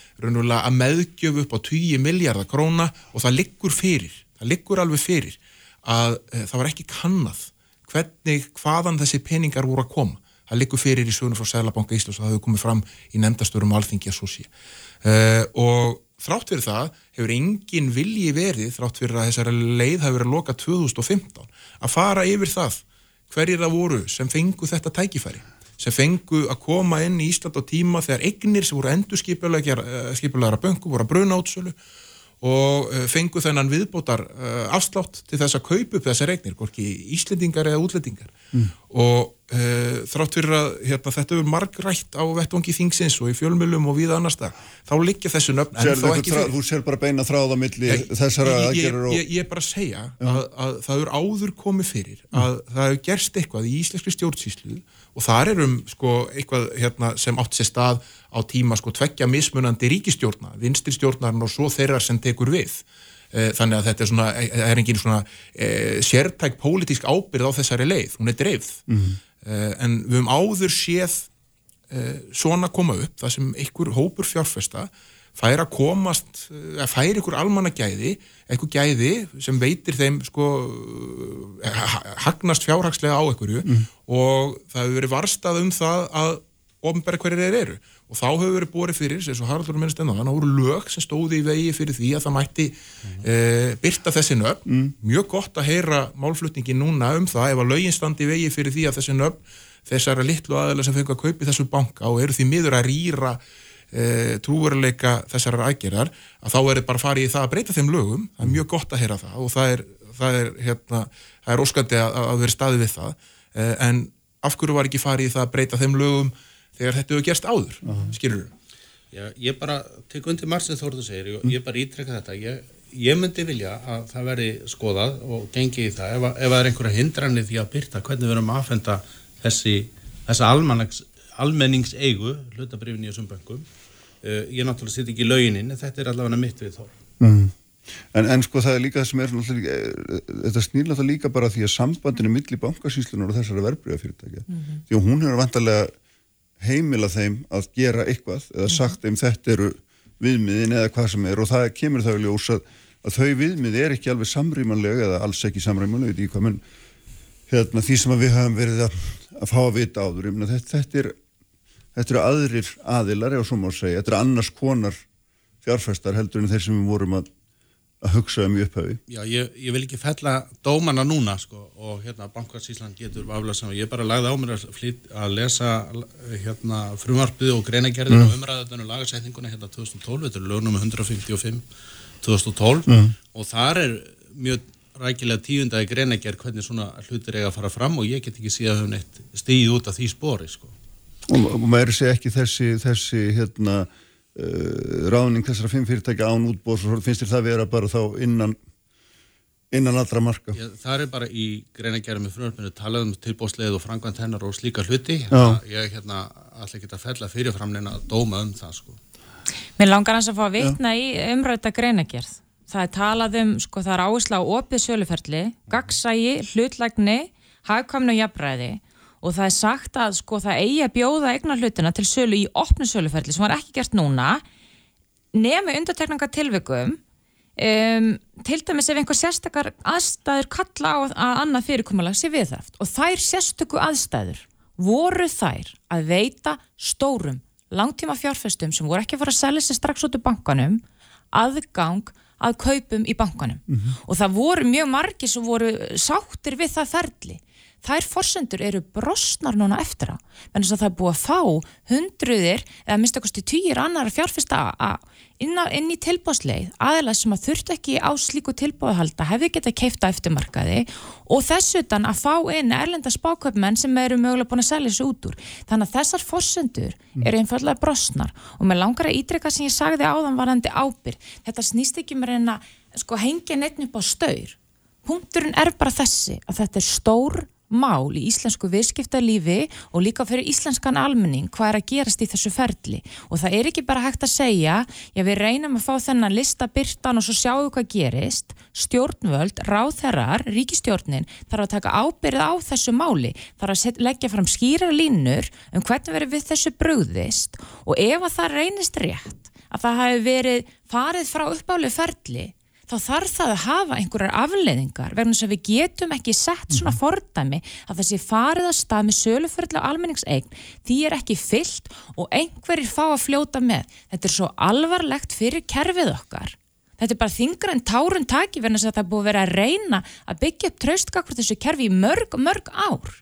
að meðgjöfu upp á 20 miljardar króna og það liggur fyrir liggur alveg fyrir að e, það var ekki kannad hvernig, hvaðan þessi peningar voru að koma. Það liggur fyrir í sögunu frá Sælabanka Íslands og það hefur komið fram í nefndastörum alþingi að svo sé. E, og þrátt fyrir það hefur engin vilji verið þrátt fyrir að þessari leið hafi verið að loka 2015 að fara yfir það hverjir það voru sem fengu þetta tækifæri sem fengu að koma inn í Ísland á tíma þegar eignir sem voru endur skipulegra böngu voru að bruna átsölu og eh, fengu þennan viðbótar uh, afslátt til þess að kaupa upp þessar regnir, hvorki íslendingar eða útlendingar mm. og þrátt fyrir að hérna, þetta er margrætt á vettvangi þingsins og í fjölmjölum og við annars það, þá liggja þessu nöfn. Þú sér bara beina þráða milli ég, þessara aðgerður og... Ég, er bara að segja að, að það er áður komið fyrir að mm. það hefur gerst eitthvað í íslenski stjórnsýslu og þar erum sko eitthvað hérna, sem átt sér stað á tíma sko tveggja mismunandi ríkistjórna, vinstirstjórnarn og svo þeirra sem tekur við e, þannig að þetta er svona, e, er engin svona e, sértæk pólitísk ábyrð á þessari leið, hún er dreifð mm -hmm. E, en við höfum áður séð e, svona koma upp það sem einhver hópur fjárfesta fær að komast, að fær ykkur almannagæði, eitthvað gæði sem veitir þeim sko hagnast fjárhagslega á ykkurju mm. og það hefur verið varstað um það að ofnbæra hverjir þeir eru og þá hefur verið borið fyrir, eins og Haraldur minnst enná þannig að það voru lög sem stóði í vegi fyrir því að það mætti mm. e, byrta þessi nöfn mm. mjög gott að heyra málflutningi núna um það ef að lögin standi í vegi fyrir því að þessi nöfn þessara litlu aðeila sem fengi að kaupi þessu banka og eru því miður að rýra e, trúveruleika þessar aðgerðar að þá er þetta bara farið í það að breyta þeim lögum það er mjög gott að heyra það og það er, það er, hérna, það er óskandi að, að vera staði við það e, en af hverju var ekki farið í það að breyta þeim lögum þegar þetta hefur gerst áður uh -huh. skilur þú? Já, ég bara tek undir marg sem Þórður segir ég, ég bara ítrekka þetta ég, ég myndi vilja að það verði skoðað og gengi í það ef, ef það er einhverja hindranir því að byrta hvernig við erum að aðfenda þessi, þessa almenningseigu hlutabrifin í þessum böngum uh, ég náttúrulega sitt ekki í laugininn en þetta er allavega mitt við þó mm. en, en sko það er líka það sem er eh, þetta snýla það líka bara því að sambandinu millir bankasýslunar og þessara verbreyðafyrirtækja mm -hmm. því að hún hefur vantarlega heimila þeim að gera eitthvað eða mhm. sagt þeim þetta eru viðmiðin eða hvað sem er. Og það kemur þá í ljós að, að þau viðmið er ekki alveg samrýmanlega eða alls ekki samrýmanlega í hvað menn hérna, því sem við höfum verið að, að fá að vita áður. Þetta, þetta er þetta eru aðrir aðilar, ef svo má segja, þetta eru annars konar fjárfæstar heldur en þeir sem við vorum að, að hugsa um í upphauði. Já, ég, ég vil ekki fella dómana núna, sko, og hérna Bankarsísland getur aflað saman, ég bara lagði á mér að, flýt, að lesa hérna frumarpið og greinagerðin mm. og umræðutunum lagasætinguna hérna 2012, þetta er lögnum 155 2012 mm. og þar er mjög rækilega tíundagi greinagerð hvernig svona hlutir eiga að fara fram og ég get ekki síðan höfum eitt stíð út af því spori, sko og, og maður sé ekki þessi, þessi hérna, ráning þessara fimm fyrirtækja án útbóðs og finnst þér það vera bara þá innan innan allra marka. Já, það er bara í greinagerðum með frumörpinu talað um tilbóðsleið og frangvænt hennar og slíka hluti hérna, ég hérna allir geta fell að fyrirframleina að dóma um það sko. Mér langar hans að fá að vitna Já. í umræta greinagerð. Það er talað um, sko það er áhersla á opið söluferli, gagsægi, hlutlægni, hagkvæmnu og jafnræði og það er sagt að sko það eigi að bjóða eignar hlutina til sölu í opnu söluferli sem var ekki gert núna nemi undartekninga tilvikum um, til dæmis ef einhver sérstakar aðstæður kalla á að annað fyrirkomulega sé viðhaft. Og þær sérstöku aðstæður voru þær að veita stórum langtíma fjárfestum sem voru ekki að fara að selja sér strax út úr bankanum aðgang að kaupum í bankanum. Og það voru mjög margir sem voru sáttir við það ferli þær forsendur eru brosnar núna eftir á, þess að það er búið að fá hundruðir eða mista kosti týjir annar fjárfesta inn, á, inn í tilbúðsleið, aðeins sem að þurft ekki á slíku tilbúðhalda hefði geta keifta eftirmarkaði og þess utan að fá inn erlenda spáköpmenn sem eru mögulega búin að selja þessu út úr. Þannig að þessar forsendur eru einfallega brosnar og með langar að ítreka sem ég sagði áðan varandi ábyrg þetta snýst ekki með reyna sko hengja neitt upp á staur. Punkturinn er bara þessi að þetta er stór mál í íslensku viðskiptalífi og líka fyrir íslenskan almenning hvað er að gerast í þessu ferli? Og það er ekki bara hægt að segja já við reynum að fá þennan lista byrtan og svo sjáum við hvað gerist. Stjórnvöld, ráðherrar, ríkistjórnin þarf að taka ábyrð á þessu máli þarf að set, leggja fram skýra línur um hvernig verið við þessu brugðist. Og ef að það reynist rétt að það hafi verið farið frá uppálu ferli þá þarf það að hafa einhverjar afleiðingar vegna þess að við getum ekki sett svona fordæmi að þessi farið að stað með söluferðla almenningseign því er ekki fyllt og einhverjir fá að fljóta með. Þetta er svo alvarlegt fyrir kerfið okkar. Þetta er bara þingra en tárun taki vegna þess að það er búið að vera að reyna að byggja upp traustkakkur þessu kerfi í mörg, mörg ár.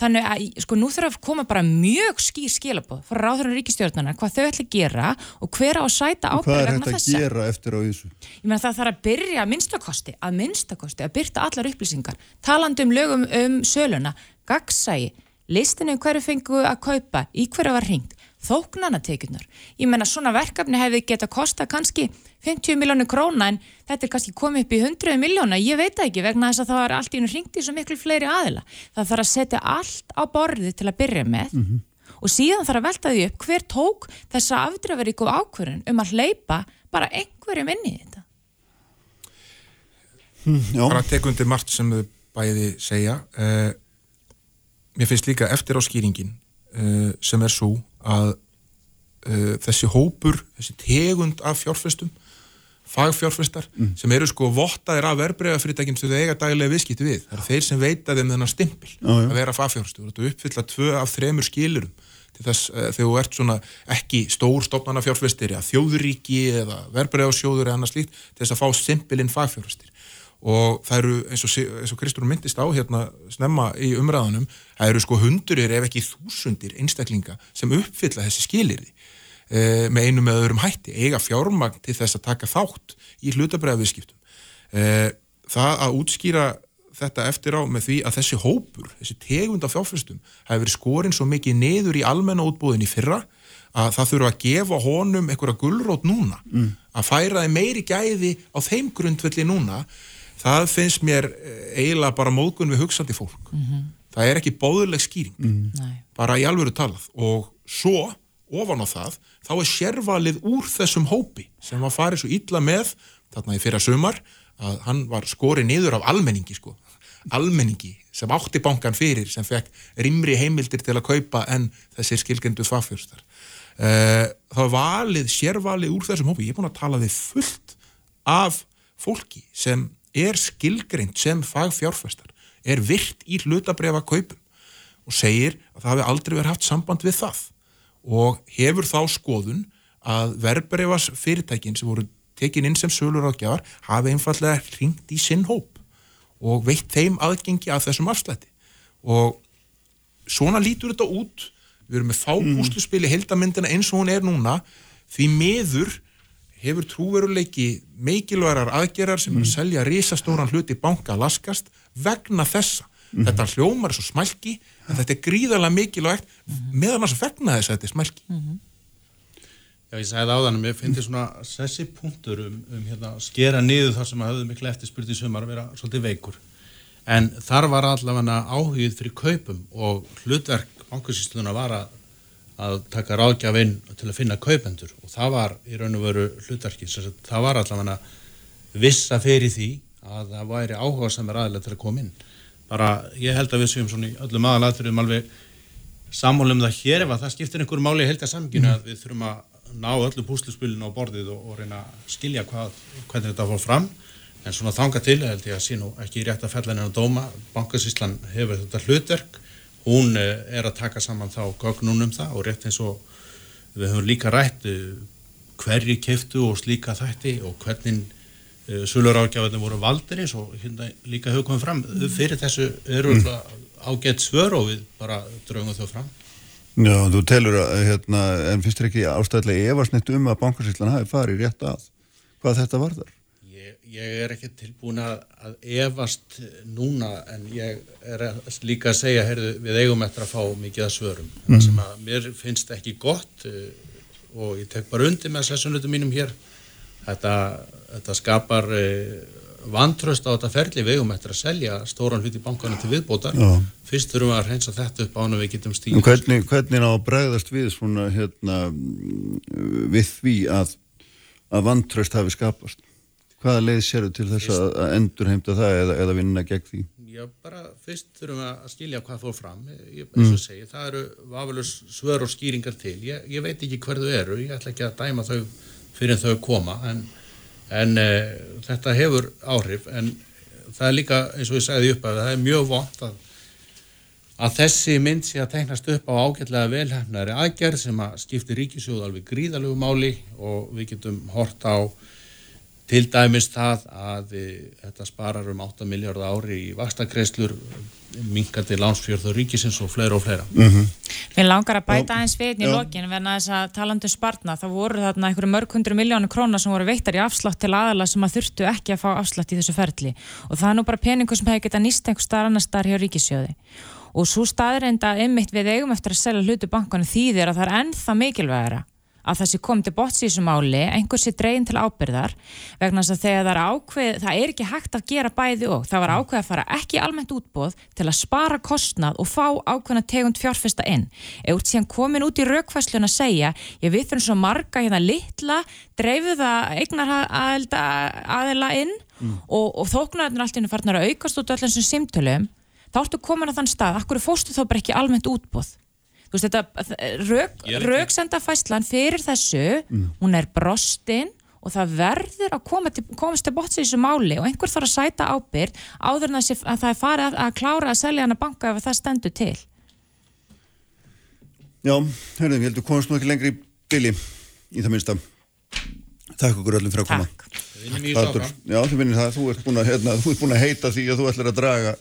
Þannig að sko nú þurfa að koma bara mjög skýr skilabóð frá ráðurinn ríkistjórnarnar hvað þau ætla að gera og hver á að sæta Og hvað ábyrgð er vegna hægt að þessa. gera eftir á þessu? Ég meina það þarf að byrja minnstakosti, að minnstakosti að byrta allar upplýsingar, talandi um lögum um söluna, gagsægi, listinu um hverju fengu að kaupa, í hverju var hringt, þóknanatekjunar. Ég meina svona verkefni hefði geta kosta kannski 50 miljónu króna en þetta er kannski komið upp í 100 miljóna, ég veit það ekki vegna þess að það var allt í einu hringt í svo miklu fleiri aðila. Það þarf að setja allt á borðið til að byrja með og síðan þarf að velta því upp hver tók þessa afdröfaríku ákvörun um að hleypa bara einhverjum inn í þetta. Já. bara tekundi margt sem þau bæði segja uh, mér finnst líka eftir á skýringin uh, sem er svo að uh, þessi hópur þessi tegund af fjárfestum fagfjárfestar sem eru sko vottaðir af verbreyðafyrirtækinn sem þau eiga daglega viðskipti við. Það eru þeir sem veita þeim þennan stimpil Já, já. að vera fagfjárfestur. Og uppfylla tvö af þremur skilurum til þess uh, þegar þú ert svona ekki stór stofnana fjárfestir eða þjóðuríki eða verbreyðasjóður eða annað slíkt til þess að fá stimpilinn fagfjárfestir. Og það eru eins og, eins og Kristúr myndist á hérna snemma í umræðanum það eru sko hundurir ef ekki þúsundir einstaklinga sem uppfylla þessi skilirði e, með einu með öðrum hætti eiga fjármagn til þess að taka þátt í hlutabræðaviðskiptum e, það að útskýra þetta eftir á með því að þessi hópur þessi tegund af fjárfyrstum hafi verið skorinn svo mikið niður í almenna útbúðin í fyrra að það þurfa að gefa honum einhverja gulrót núna að færa þeim meiri gæði á þeim grundvelli núna. Það finnst mér eh, eiginlega bara móðgun við hugsandi fólk. Það er ekki bóðuleg skýring. Nei. bara í alvöru talað. Og svo ofan á það þá er sérvalið úr þessum hópi sem var farið svo illa með þarna í fyrra sumar að hann var skorið niður af almenningi sko. Almenningi sem átti bankan fyrir sem fekk rimri heimildir til að kaupa en þessir skilgendu fagfjörstar uh, þá var valið sérvalið úr þessum hópi, ég er búin að tala við fullt af fólki sem er skilgreint sem fagfjárfestar er virt í hlutabrefa kaupum og segir að það hafi aldrei verið haft samband við það og hefur þá skoðun að verbreyfas fyrirtækin sem voru tekin inn sem sölur ágjafar hafi einfallega ringt í sinn hóp og veitt þeim aðgengi að þessum afslætti. Og svona lítur þetta út. Við erum með fábúsluspili heldamyndina eins og hún er núna. Því miður hefur trúveruleiki meikilværar aðgerar sem er að selja risastóran hluti banka laskast vegna þessa þetta hljómar er svo smælki en þetta er gríðarlega mikilvægt meðan þess að vegna þess að þetta er smælki Já, ég sagði áðan að mér finnst svona þessi punktur um, um hérna, skera niður þar sem að höfðu miklu eftirspurt í sumar að vera svolítið veikur. En þar var allavega áhugið fyrir kaupum og hlutverk bankasýsluna var að, að taka ráðgjafinn til að finna kaupendur og það var í raun og veru hlutverki. Sem sagt, Það var allavega vissa fyrir því að það væri áhuga sem er aðlega til að koma inn. Bara ég held að við séum svona í öllum aðalatriðum alveg sammálum það hér. Ef að það skiptir einhverju máli í heilta samkynna að við þurfum að ná öllu púsluspilinu á borðið og, og reyna að skilja hvað, hvernig þetta fór fram. En svona þanga til held ég að sé nú ekki rétt að fella henni á dóma. Bankasýslan hefur þetta hlutverk. Hún eh, er að taka saman þá gögnun um það og rétt eins og við höfum líka rætt uh, hverji keftu og slíka þætti og hvernig sölur ágjáðinu voru valdir eins og hérna líka hefur komið fram fyrir þessu eru mm. ágætt svör og við bara draugum þau fram Já, þú telur að hérna, en finnst þér ekki ástæðilega efarsnitt um að bankarsýtlan hafi farið rétt að hvað þetta var þar? Ég, ég er ekki tilbúin að, að efast núna en ég er líka að segja heyrðu, við eigum eftir að fá mikið að svörum mm. sem að mér finnst ekki gott uh, og ég tek bara undir með sessunutum mínum hér þetta, þetta skapar uh, vantröst á þetta ferli. Við eigum eftir að selja stóran hlut í bankana til viðbótar. Já. fyrst þurfum við að reynsa þetta upp án og við getum stíðið hvernig, hvernig á að bregðast við svona hérna við því að að vantröst hafi skapast? Hvaða leið séru til þess að, að endur heimta það eða, eða vinna gegn því? Já, bara fyrst þurfum við að skilja hvað fór fram. Ég, eins og mm. segi, það eru vafalus svör og skýringar til. Ég, ég veit ekki hverðu eru, ég ætla ekki að dæma þau fyrir þau koma en en uh, þetta hefur áhrif. En það er líka eins og ég sagði upp að það er mjög vond að, að þessi mynd sé að tegnast upp á ágætlega velhæfnari aðgerð sem að skipti ríkisjóð alveg gríðalögu máli og við getum hort á til dæmis það að eh, þetta sparar um 8 miljardar ári í vastakreislur minkandi lánsfjörð og ríkisins og fleira og fleira. Mm -hmm. Mér langar að bæta aðeins við í lokin verna þess að talandu um spartna þá voru þarna einhverju mörg hundru miljónu krónar sem voru veittar í afslátt til aðala sem að þurftu ekki að fá afslátt í þessu ferli og það er nú bara peningu sem hefur getað nýst einhver starf annar starf hjá ríkisjóði og svo staðreinda ymmit við eigum eftir að selja hlutu bankanu þýðir að það er ennþá mikilvægara að það sé komið til botts í þessu máli, einhversi dregin til ábyrðar vegna þess að þegar það er ákveð, það er ekki hægt að gera bæði og það var ákveð að fara ekki almennt útbóð til að spara kostnað og fá ákveðna tegund fjárfesta inn. Eða úr síðan komin út í raukvæslun að segja, ég við þurfum svo marga hérna litla, dreifðu það eignar aðela inn mm. og, og þóknarinn allt inn er farnar að aukast út öllum sem simtölum, þá ertu komin að þann stað, akkur fóstu þá bara ekki almennt útbóð veist þetta rauk, rauksendafæslan fyrir þessu mm. hún er brostinn og það verður að koma til, komast til botts í þessu máli og einhver þarf að sæta ábyrg áður en að, að það er farið að, að klára að selja hann að banka ef það stendur til. Já, hörðum, ég heldur komast nú ekki lengri í bili í það minnsta. Takk okkur öllum fyrir að koma. Takk. Já, þú vinnir það, þú ert búin að, hérna, þú ert búin að heita því að þú ætlar að draga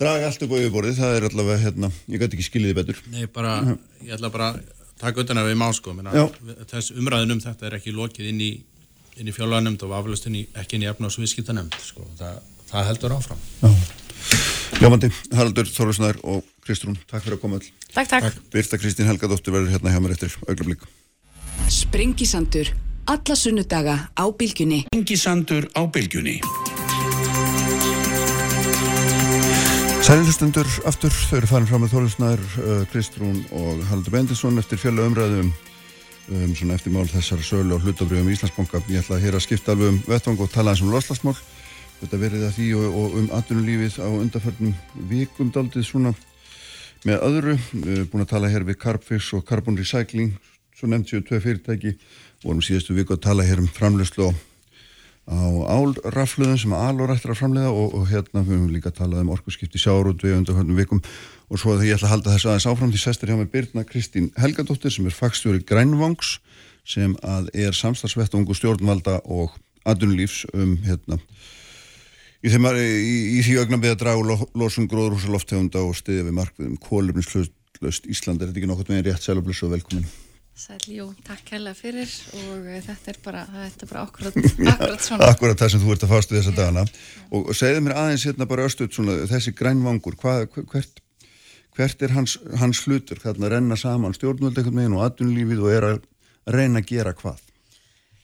draga allt upp á yfirborðið, það er allavega hérna, ég gæti ekki skiljiði betur. Nei, bara, ég ætla bara að taka utan að við má sko, þess umræðin um þetta er ekki lokið inn í, í fjárlaganemnd og aflustin ekki inn í efna og sviðskiptanemnd sko, það, það heldur áfram. Ljómandi, Haraldur Þorvarsnær og Kristrún, takk fyrir að koma all Takk, takk. Birta Kristín Helgadóttir verður hérna hjá mér eftir augnablik. Sprengisandur, alla sunnudaga á bylgjunni. Sprengisandur á bylgjunni Sælilustundur aftur, þau eru farin fram með Þorlundsnær, uh, Kristrún og Haldur Bendisson eftir fjölu umræðum um, svona eftir mál þessar sölu og hlutabriðum í Íslandsbanka. Ég ætla að heyra að skipta alveg um vettvang og tala eins um loslasmál. Þetta verið að því og, og um atvinnulífið á undarförnum vikum daldið svona með öðru. Búin að tala hér við Carbfix og Carbon Recycling, svo nefnt séu tvei fyrirtæki. Vorum síðastu viku að tala hér um framlöslu og á álrafluðum sem alor ættir að framlega og, og hérna við höfum líka talað um orkusskipti sjárót við undir hvernig vikum. Og svo þegar ég ætla að halda þess aðeins áfram því sestir hjá mig Birna Kristín Helgadóttir sem er fagstjóri Grænvangs sem að er samstagsvettungu stjórnvalda og adunlífs um hérna í, þeim, í, í því ögnum við að draga losum gróðrúsa loftegunda og stiðja við markviðum kólumnislaust Ísland. Er þetta ekki nokkurt með rétt seljablössu og velkomin Sæljú, takk hella fyrir og eh, þetta er bara, þetta er bara akkurat, akkurat svona. Akkurat það sem þú ert að fástu þessa dagana og segðu mér aðeins hérna bara östuð svona þessi grænvangur, hvað, hvert, hvert er hans, hans hlutur, þarna renna saman stjórnvöld eitthvað með henn og aðunlífið og er að reyna að gera hvað?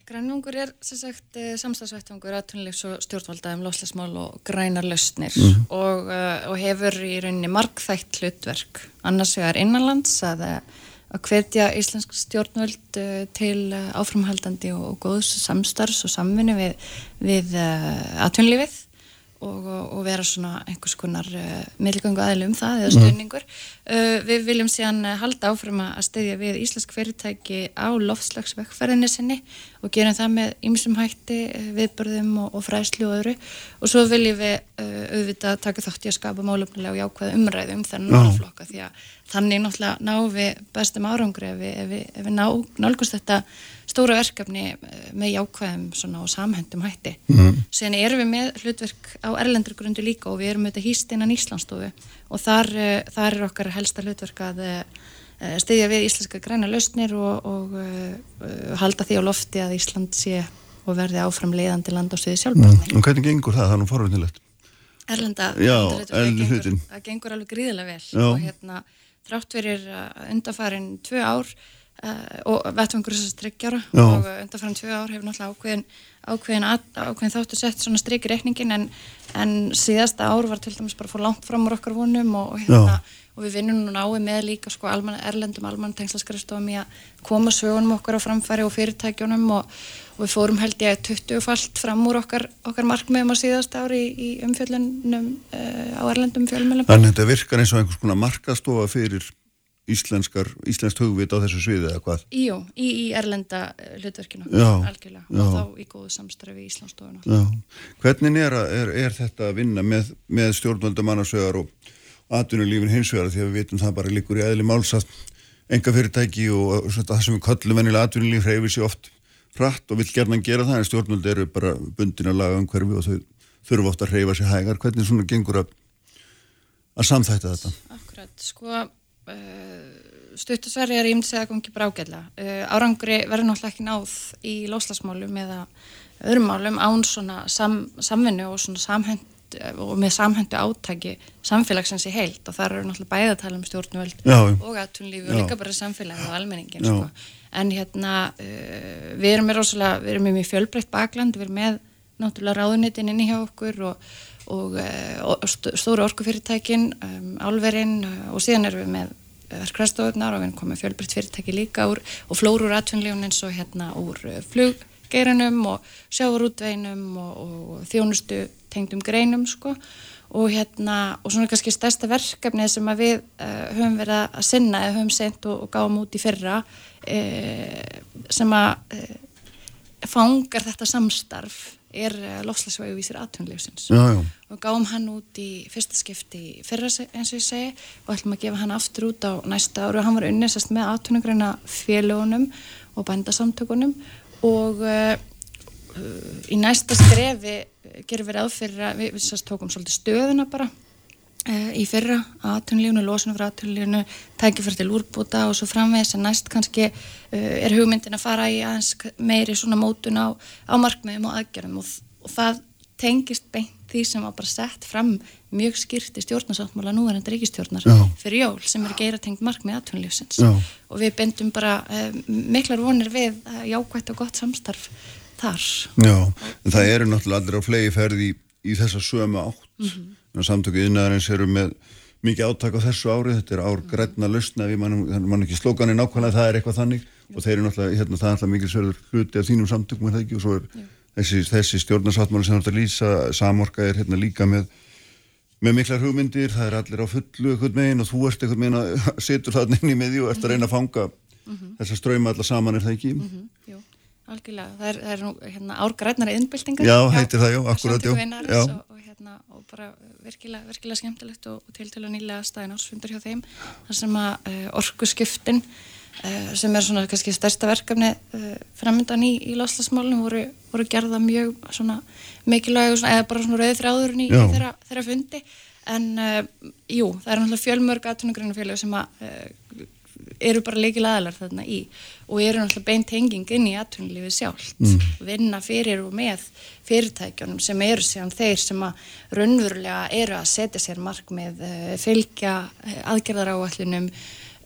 Grænvangur er sem sagt eh, samstagsvettvangur aðtunleifs og stjórnvalda um loslasmál og grænar lausnir mm -hmm. og, eh, og hefur í rauninni markþægt hlutverk, annars vegar innanlands að að hvetja íslensk stjórnvöld uh, til uh, áframhaldandi og, góðs samstarfs og samvinni við, við uh, atvinnlífið og, og vera svona einhvers konar meðlgöngu aðlum það eða stöðningur. Uh, við viljum síðan halda áfram að steyðja við íslensk fyrirtæki á loftslagsvekkferðinni sinni og gerum það með ymsum hætti, viðbörðum og, og fræslu og öðru. Og svo viljum við auðvitað taka þátt í að skapa málumlega og jákvæða umræðu um þennan málflokka því að þannig náttúrulega ná við bestum árangri ef við, ef við, ef við ná, nálgust þetta stóra verkefni með jákvæðum og samhendum hætti. Mm. Sen erum við með hlutverk á erlendargrundu líka og við erum auðvitað hýst innan Íslandsstofu og þar, þar er okkar helsta hlutverk að stiðja við íslenska græna lausnir og, og uh, halda því á lofti að Ísland sé og verði áfram leiðandi land á sviði sjálfbarni. Mm. Og hvernig gengur það? Það er nú forvöldinlegt. Erlenda, Já, erlenda hlutin. Það gengur alveg gríðilega vel Já. og hérna þrátt verir undarfærin tvö ár uh, og vettvangur þess að strykjara og undarfærin tvö ár hefur náttúrulega ákveðin, ákveðin, ákveðin þáttu sett svona stryk í rekningin en, en síðasta ár var til dæmis bara fór langt fram úr okkar vonum og, og hérna Já. og við vinnum nú náið með líka sko alman, erlendum almann tengslaskrifstofum í að koma sögunum okkar á framfæri og fyrirtækjunum og, og við fórum held ég 20 falt fram úr okkar, okkar markmiðum á síðast ári í, í umfjöldunum uh, á erlendum fjölmjölum. Þannig að þetta virkar eins og einhvers konar markastofa fyrir íslenskar, íslenskt hugvit á þessu sviði eða hvað? Jú, í, í erlenda uh, hlutverkinu, algjörlega já. og þá í góðu samstræfi í Íslandsstofuna. Hvernig er, er, er þetta að vinna með, með stjórnvöldum annasvegar og atvinnulífin hins vegar því að við veitum það bara líkur í eðli málsast enga fyrirtæki og það sem við kallum venilega atvinnulíf hreyfir sér oft hratt og vil gerna gera það en stjórnvöld eru bara bundin að laga umhverfi og þau þurfu ofta að hreyfa sér hægar hvernig svona gengur að að samþætta þetta? Akkurat, sko uh, stuttusverði er ímd segja að kom ekki brágæðla uh, árangri verður náttúrulega ekki náð í loslasmálum eða öðrum málum án svona sam, samvinnu og svona samhend og með samhendu átæki samfélagsins í heilt og þar eru náttúrulega bæða að tala um stjórnvöld Já. og aðtunlífi og líka bara samfélagi og almenningin sko. En hérna uh, við erum með rosalega, við erum með mjög fjölbreytt bakland, við erum með náttúrulega ráðunitin inn í hjá okkur og, og, uh, og stóru orkufyrirtækin um, álverinn uh, og síðan erum við með verkræðstofunar og við komið fjölbreytt fyrirtæki líka úr, og flórur aðtunlífun eins og hérna úr uh, flug geirinum og sjávarútveinum og, og þjónustu tengdum greinum sko og hérna og svona kannski stærsta verkefni sem að við uh, höfum verið að sinna eða höfum sendt og, og gáum út í fyrra uh, sem að uh, fangar þetta samstarf er lofslagsvæguvísir aðtunleifsins og gáum hann út í fyrsta skipti fyrra eins og ég segi og ætlum að gefa hann aftur út á næsta áru og hann var unnesast með aðtunugræna félagunum og bændasamtökunum. Og í næsta skrefi gerum við aðfyrir að við, við sérst tókum svolítið stöðuna bara uh, í fyrra aðtunlífunu, losinu frá aðtunlífunu tækifært til úrbúta og svo framvegis. En næst kannski uh, er hugmyndin að fara í aðeins meiri svona mótun á, á markmiðum og aðgerðum. Og, og það tengist beint því sem var bara sett fram mjög skýrt í stjórnarsáttmála núverandi ríkistjórnar Já. fyrir jól sem er geira tengt markmið aðtunlífsins og við bendum bara uh, miklar vonir við jákvægt og gott samstarf þar. Já, það eru náttúrulega allir á flegi ferði í, í þessa sömu átt. Mm -hmm. Samtökuð innaðarins eru með mikið áttak á þessu árið, þetta er ár græna lausna, við mannum man ekki slókanir nákvæmlega, það er eitthvað þannig Já. og þeir eru náttúrulega, hérna, það er náttúrulega mikið sörður hluti af þínum samtökum, er það ekki, og svo er þessi, þessi stjórnarsáttmáli sem að lýsa, samorka er hérna líka með með miklar hugmyndir, það er allir á fullu eitthvað megin og þú ert eitthvað megin að setur það inn í miðjú og ert að reyna að fanga mm -hmm. þessa ströyma allar saman, er það ekki? Mm -hmm. Algjörlega, það er, það er nú hérna, árgrætnari innbyltingar. Já, heitir það, já, akkurat, já. Og, og, hérna, og bara virkilega, virkilega skemmtilegt og, og til til að nýlega staðin ásfundur hjá þeim. Það sem að uh, eh, orgu skiptin, uh, eh, sem er svona kannski stærsta verkefni uh, framöndan í, í loslasmálunum, voru, voru gerða mjög svona mikilvæg, eða bara svona rauð þráðurinn í, þeirra, þeirra fundi. En jú, það er náttúrulega fjölmörg aðtunugræna sem að eru bara leikil aðalar þarna í og eru náttúrulega beint henging inn í aðtunlífið sjálft, mm. vinna fyrir og með fyrirtækjunum sem eru síðan þeir sem að raunverulega eru að setja sér mark með uh, fylgja eh, aðgerðar áallunum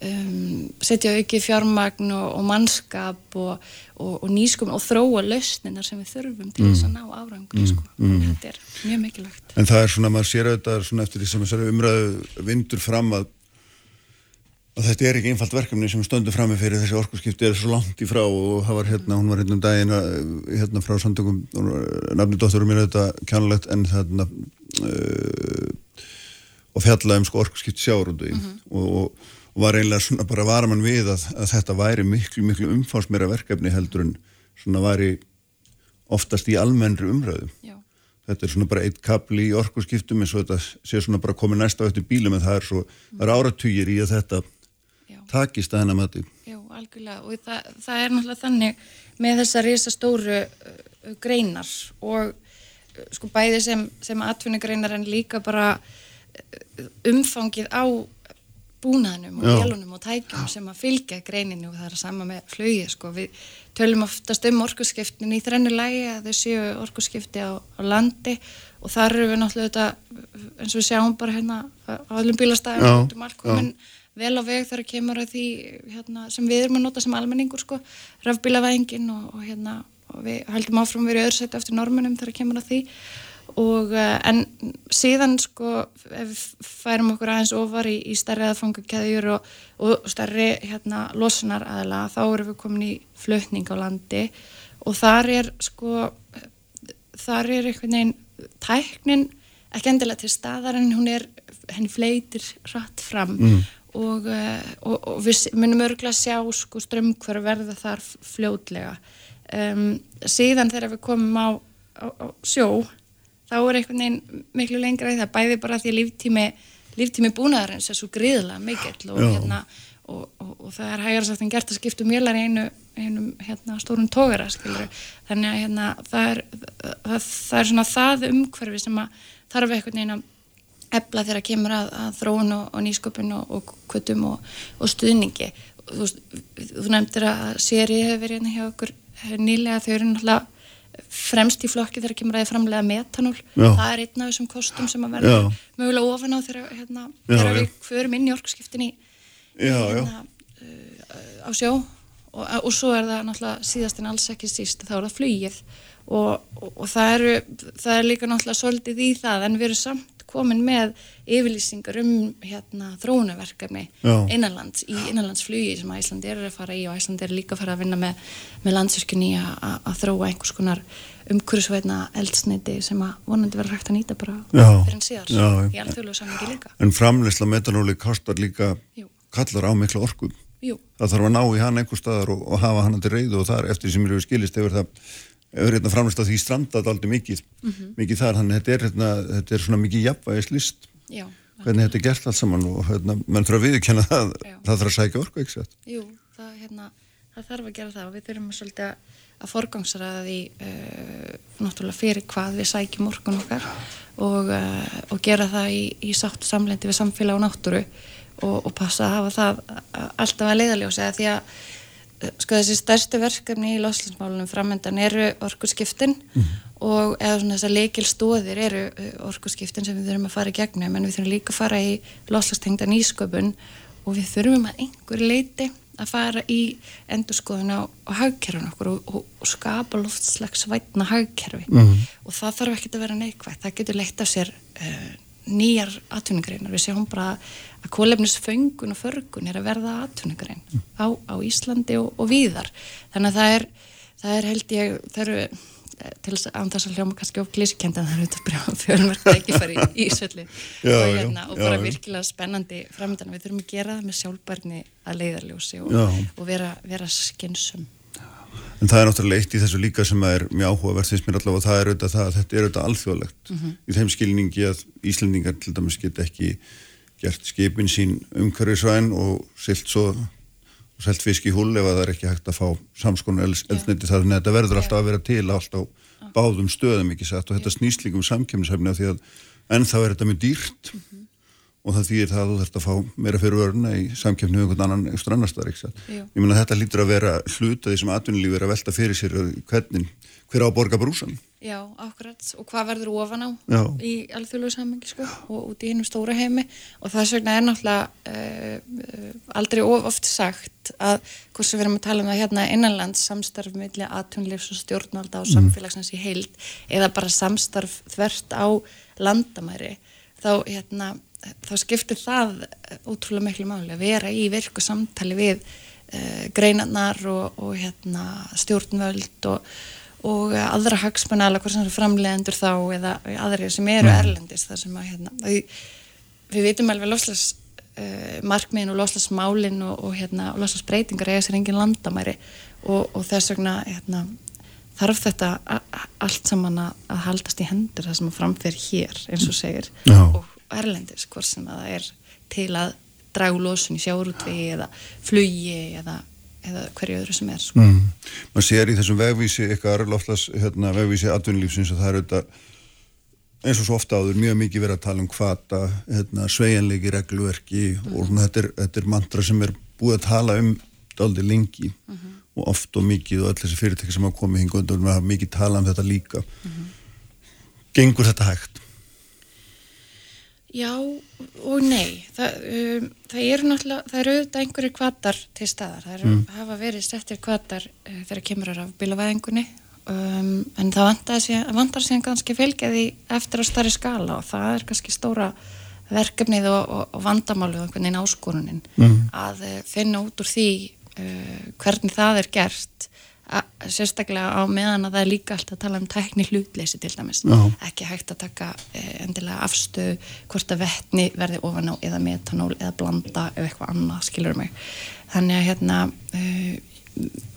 um, setja auki fjármagn og, og mannskap og, og, og nýskum og þróa lausninar sem við þurfum til þess mm. að ná árangur mm. sko. mm. þetta er mjög mikilvægt En það er svona, maður sér auðvitað eftir því sem umræðu vindur fram að Og þetta er ekki einfalt verkefni sem stöndu fram með fyrir þessi orkurskipti er svo langt í frá og það var hérna, hún var hérna um daginn hérna frá samtökum, nafni dótturum er auðvitað kjánulegt en þarna uh, og fjallaði um sko orkurskipt sjáurúndi mm -hmm. og, og, var eiginlega svona bara varaman við að, að þetta væri miklu, miklu umfásmera verkefni heldur en svona væri oftast í almennri umröðu. Já. Þetta er svona bara eitt kapli í orkurskiptum eins og þetta sé svona bara komið næsta á eftir bílum en það er svo, mm. það er áratugir í að þetta. Takist að hennar mati. Já, algjörlega og það, það er náttúrulega þannig með þessa risa stóru uh, greinar og uh, sko bæði sem, sem atvinnugreinar en líka bara uh, umfangið á búnaðnum og hjálunum og tækjum sem að fylgja greininu og það er að sama með flögi sko. við tölum oftast um orkusskiptin í þrennu lægi að þau séu orkusskipti á, á landi og þar eru við náttúrulega eins og við sjáum bara hérna á öllum bílastæðum um allkomin vel á veg þar að kemur að því hérna, sem við erum að nota sem almenningur sko, rafbílavæðingin og, og hérna og við heldum áfram öðru setja eftir normunum þar að kemur að því. Og eh, en síðan sko ef við færum okkur aðeins ofar í, í stærri aðfangakæðjur og, og stærri hérna losunar aðla þá erum við komin í flutning á landi. Og þar er sko þar er einhvern veginn tæknin ekki endilega til staðar en hún er henni fleitir rætt fram. Mm. Og, eh, og, og við munum örgulega sjá sko strömmkvar verða þar fljótlega. Um, síðan þegar við komum á, á, á sjó þá er einhvern veginn miklu lengra í það bæði bara því að líftími, líftími búnaðarins er svo gríðilega mikill og, hérna, og, og, og það er hægara sagt en gert að skipta um mjölar í einu, einu hérna, stórun tógara þannig að hérna, það, er, það, það er svona það umhverfi sem að þarf einhvern veginn að ebla þegar að kemur að, að þróun og nýsköpun og kvötum og stuðningi. Þú, þú nefndir að séri hefur verið hérna hjá okkur nýlega. Þau eru náttúrulega fremst í flokki þegar kemur að framlega metanól, já. það er einn af þessum kostum sem að verða mögulega ofan á þegar, hérna, þegar við förum inn í orkusskiptinni hérna, uh, á sjó. Og, og svo er það náttúrulega síðast en alls ekki síst þá er það flugið. Og, og, og það, eru, það er líka náttúrulega svolítið í það en við erum samt komin með yfirlýsingar um hérna, þróunaverkefni innanlands í innanlandsflugi sem Æslandi er að fara í og Æslandi er líka að fara að vinna með, með landsverkjunni að þróa einhvers konar umhverfisveitna eldsneiti sem að vonandi verður hægt að nýta bara fyrir en síðar. Já, í alþjóðlegu sammingi líka. En framleysla metanóli kostar líka Jú. kallar á miklu orku. Jú. það þarf að ná í hann einhver staðar og, og hafa hann til reyðu og þar eftir sem eru skilist hefur það hefur hérna framlist að því strandað aldrei mikið, mm -hmm. mikið þar, þannig að þetta er, hérna, þetta er svona mikið jafnvægis list Já, hvernig þetta er gert allt saman og hérna, mann þarf að viðkjanna það, Já. það þarf að sækja orku, ekki sett? Jú, það, hérna, það þarf að gera það og við þurfum að svolítið að forgangsra því uh, náttúrulega fyrir hvað við sækjum orkun okkar og, uh, og gera það í, í sátt samlendi við samfélag og náttúru og, og passa að hafa það alltaf að leiðaljósa því að sko þessi stærstu verkefni í loslinsmálunum framöndan eru orkurskiptin mm. og eða svona þessar leikil stóðir eru uh, orkurskiptin sem við þurfum að fara í gegnum en við þurfum líka að fara í loslastengta nýsköpun og við þurfum að einhver leiti að fara í endurskoðun á, á hagkerfun okkur og, og, og skapa loftslags vætna hagkerfi mm. og það þarf ekki að vera neikvægt, það getur leitt af sér uh, nýjar atvinningreinar, við séum bara að kólefnisföngun og förgun er að verða atvinningrein mm. á, á Íslandi og, og víðar, þannig að það er það er held ég, það eru eh, til þess að þess að hljóma kannski of klísikend en það eru þetta bara fjölmörk ekki fara í Ísvelli. Og, hérna, og bara já, virkilega spennandi framöndan, við þurfum að gera það með sjálfbærni að leiðarljósi og, og vera, vera skynsum En það er náttúrulega eitt í þessu líka sem er mjög áhugavert þess mér allavega og það er auðvitað það að þetta er auðvitað alþjóðlegt. Mm -hmm. í þeim skilningi að Íslandingar til dæmis get ekki gert skipin sín umhverfisvæn og silt svo og selt fisk í hull ef það er ekki hægt að fá samskonu eldniti þar en þetta verður alltaf að vera til alltaf báðum stöðum ekki satt? Og þetta snýst líka um samkjöfnishefni af því að ennþá er þetta mjög dýrt. Mm -hmm og það þýðir það að þú þurft að fá meira fyrir örna í samkjöfni um einhvern annan ekstra annar staðar, ekki það? Ég meina þetta lítur að vera hluta því sem atvinnulífi er að velta fyrir sér hvernig, hver á að borga brúsan? Já, akkurat, og hvað verður ofan á Já. í alþjóðlegu samhengi sko og út í hinnum stóra heimi og þess vegna er náttúrulega uh, aldrei of oft sagt að hvort sem við erum að tala um það hérna innanlands samstarf millir atvinnulífs og stjórnvalda og mhm. samfélagsins í heild eða bara samstarf þvert á landamæri þá hérna þá skiptir það útrúlega miklu máli að vera í virku samtali við uh, greinarnar og, og hérna, stjórnvöld og, og aðra hagsmenn alveg hvort sem eru framlegendur þá eða aðri sem eru Mm. erlendis þar sem að hérna, við, við vitum alveg loslas uh, markmiðin og loslasmálin og, og hérna, loslasbreytingar eða sér engin landamæri og, og þess vegna hérna, þarf þetta allt saman að, haldast í hendur það sem að framfer hér eins og segir Já. og erlendis hvort sem að það er til að dragu losun í sjárútvegi eða flugi eða, eða hverju öðru sem er sko. Mm. maður sér í þessum vegvísi ykkar loftlas hérna, vegvísi atvinnulífsins að það er auðvitað eins og svo ofta áður mjög mikið verið að tala um hvata hérna, sveigjanleiki, regluverki og svona, þetta, er, þetta er mantra sem er búið að tala um daldi lengi og oft og mikið og öll þessi fyrirtæki sem hafa komið hinga undan við hafa mikið talað um þetta líka gengur þetta hægt? Já og nei það, um, það eru náttúrulega það eru auðvitað einhverjir kvatar til staðar það eru, Mm. hafa verið settir kvatar uh, þegar kemur að bílavæðingunni um, en það vantar síðan, vantar síðan kannski fylgjaði eftir á starri skala og það er kannski stóra verkefnið og, og, og vandamálið og einhvern veginn áskorunin Mm. að uh, finna út úr því uh, hvernig það er gert sérstaklega á meðan að það er líka alltaf að tala um tækni hlutleysi til dæmis. Já. ekki hægt að taka eh, endilega afstöðu hvort að vettni verði ofan á eða metanól eða blanda eða eitthvað annað, skilur mig. Þannig að hérna uh,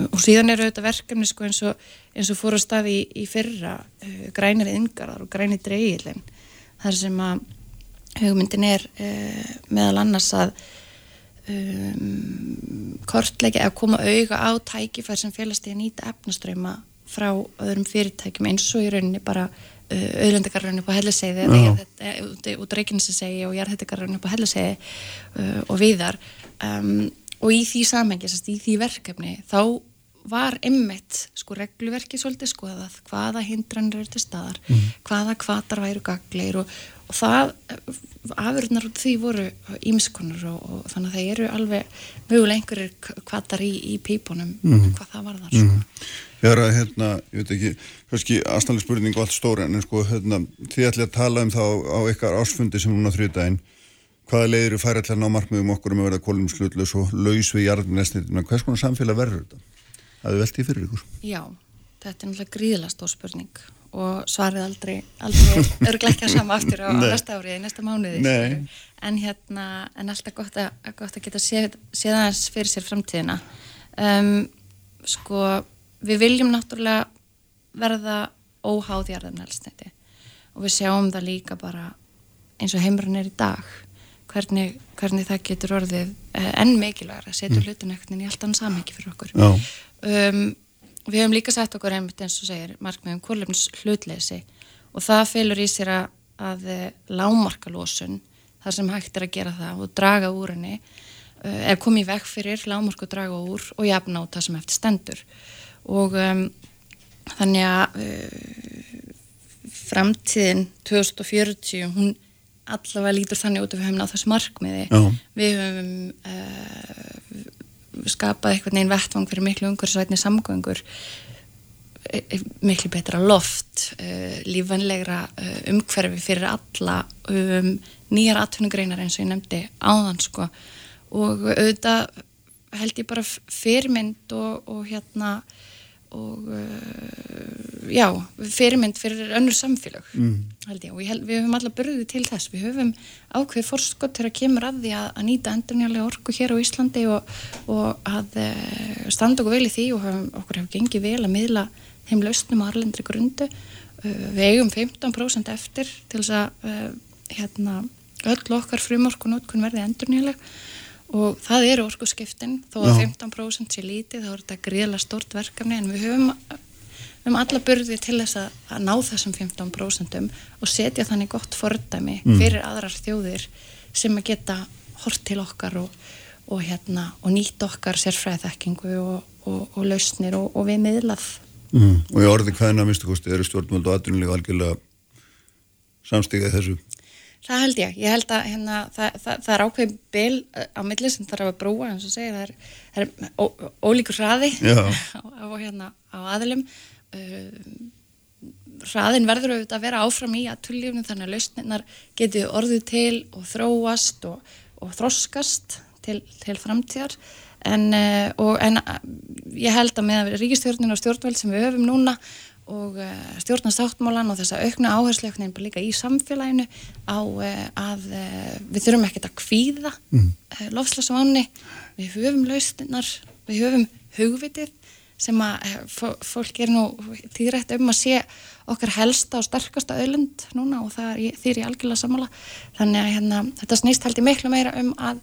og síðan eru auðvitað verkefni sko eins og, eins og fór á stað í, í fyrra uh, grænir yngarðar og grænir dreigilin þar sem að hugmyndin er uh, meðal annars að um, kortleggja eða koma auga á tækifær sem félast í að nýta efnaströyma frá öðrum fyrirtækjum eins og í rauninni bara uh, auðlendakarraunni upp á helliseiði eða Já. jarðhita- eh, út, út og jarðhættikarraunni upp á helliseiði uh, og viðar um, og í því samhengi, sérst, í því verkefni þá var emmitt sko regluverki svolítið skoðað hvaða hindranir eru til staðar hvaða kvatar væru gagleir og, og það, afurðnar út því voru ímiskonur og, og þannig að það eru alveg einhverjir k- kvatar í, í pípunum Mhm. hvað það var þar sko. Mm. Ég er að, hérna, ég veit ekki, kannski aðstæðanlega spurning og allt stóra, en sko, hérna, þið ætli að tala um það á, ykkar ásfundi sem núna þrjúdægin, hvaða leiðir eru færi allir að ná markmiðum okkur um að verða kolum slutlaus og laus við jarðnesnitina, hvers konar samfélag verður þetta? Það er veltið fyrir ykkur. Já, þetta er náttúrulega gríðlega stór spurning og svarið aldrei, aldrei örglega ekki að sama aftur á, næsta árið, næsta mánuði en hérna, en alltaf gott að, gott að geta séð, séð aðeins fyrir sér framtíðina. Um, sko, við viljum náttúrulega verða óháð jarðarnælsniti og við sjáum það líka bara eins og heimurinn er í dag. Hvernig, hvernig það getur orðið eh, enn mikilvægur að setja Mm. hlutin ekkert í allt annað samhengi fyrir okkur. Um, við hefum líka sett okkur einmitt eins og segir markmiðum kólefnis hlutleysi og það felur í sér að, að eh, lágmarka losun þar sem hægt er að gera það og draga úr henni eða koma í veg fyrir lágmark og draga úr og jafna út það sem eftir stendur og um, þannig að uh, framtíðin 2040 hún allavega lítur þannig út að við höfum náð þessu markmiði Já. við höfum uh, skapað eitthvað neginn vettvang fyrir miklu umhverfisvætni samgöngur. E- e- miklu betra loft uh, lífanlegra umhverfi fyrir alla. Um, nýjar atvinnugreinar eins og ég nefndi áðan sko. Og auðvitað held ég bara f- fyrirmynd og, og hérna og uh, já, fyrirmynd fyrir önnur samfélag Mm. held ég. Og ég held, við höfum alla börðið til þess. Við höfum ákveð fórskott að kemur að því að, að nýta endurnjálega orku hér á Íslandi og, og að uh, standa okkur vel í því og höfum, okkur hefur gengið vel að miðla þeim lausnum á arlendri grundu. Uh, við eigum 15% eftir til þess að hérna, öll okkar frumorkun útkun verði endurnjálega og það eru orkuskiptin þó að Já. 15% sé lítið þá er þetta gríðlega stort verkefni en við höfum höfum alla burði til þess að, að ná þessum 15% og setja þannig gott fordæmi Mm. fyrir aðrar þjóðir sem að geta hort til okkar og, og, hérna, og nýtt okkar sérfræðþekkingu og, og, og lausnir og, og við miðlað Mm. Og í orði hvaðina að minnstu kosti eru stjórnvöld og atvinnulíf algjörlega samstigað þessu. Það held ég, ég held að hérna, það, það, það er ákveðin bil á milli sem þarf að brúa, eins og segir, það er, það er ó, ólíkur hraði á, á, hérna, á aðlum. Uh, hraðin verður auðvitað að vera áfram í aðtullífnum þannig að lausninnar getur orðið til og þróast og, og þroskast til, til framtíðar. En, uh, og, en uh, ég held að með ríkistjórnin og stjórnveld sem við höfum núna og uh, stjórnast áttmálan og þessa aukna áherslöknin líka í samfélaginu á uh, að uh, við þurfum ekkert að kvíða mm. lofslagsváni, við höfum laustinnar, við höfum hugvitið sem að fólk er nú týrætt um að sé okkar helsta og sterkasta öllund núna og það er ég algjörlega samála þannig að hérna, þetta snýst held ég miklu meira um að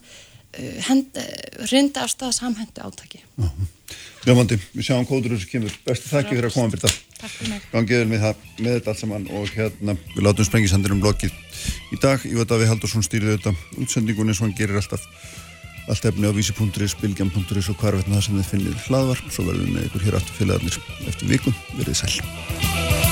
hend, rinda af stað samhendu átaki -huh. Ljómandi, við sjáum kóður sem kemur. Bestu þakki fyrir að koma fyrir mig. Gangiður með, með þetta allt saman og hérna við látum sprengisandir um blokið í dag. Ég veit að við Haldursson stýrið þetta útsendingunni sem hann gerir alltaf allt efni á vísi.is, bilgjam.is og hvarvetna það sem þið finnir hlaðvar. Svo verðum við með ykkur hér aftur félagarnir eftir vikun. Verðið sæl.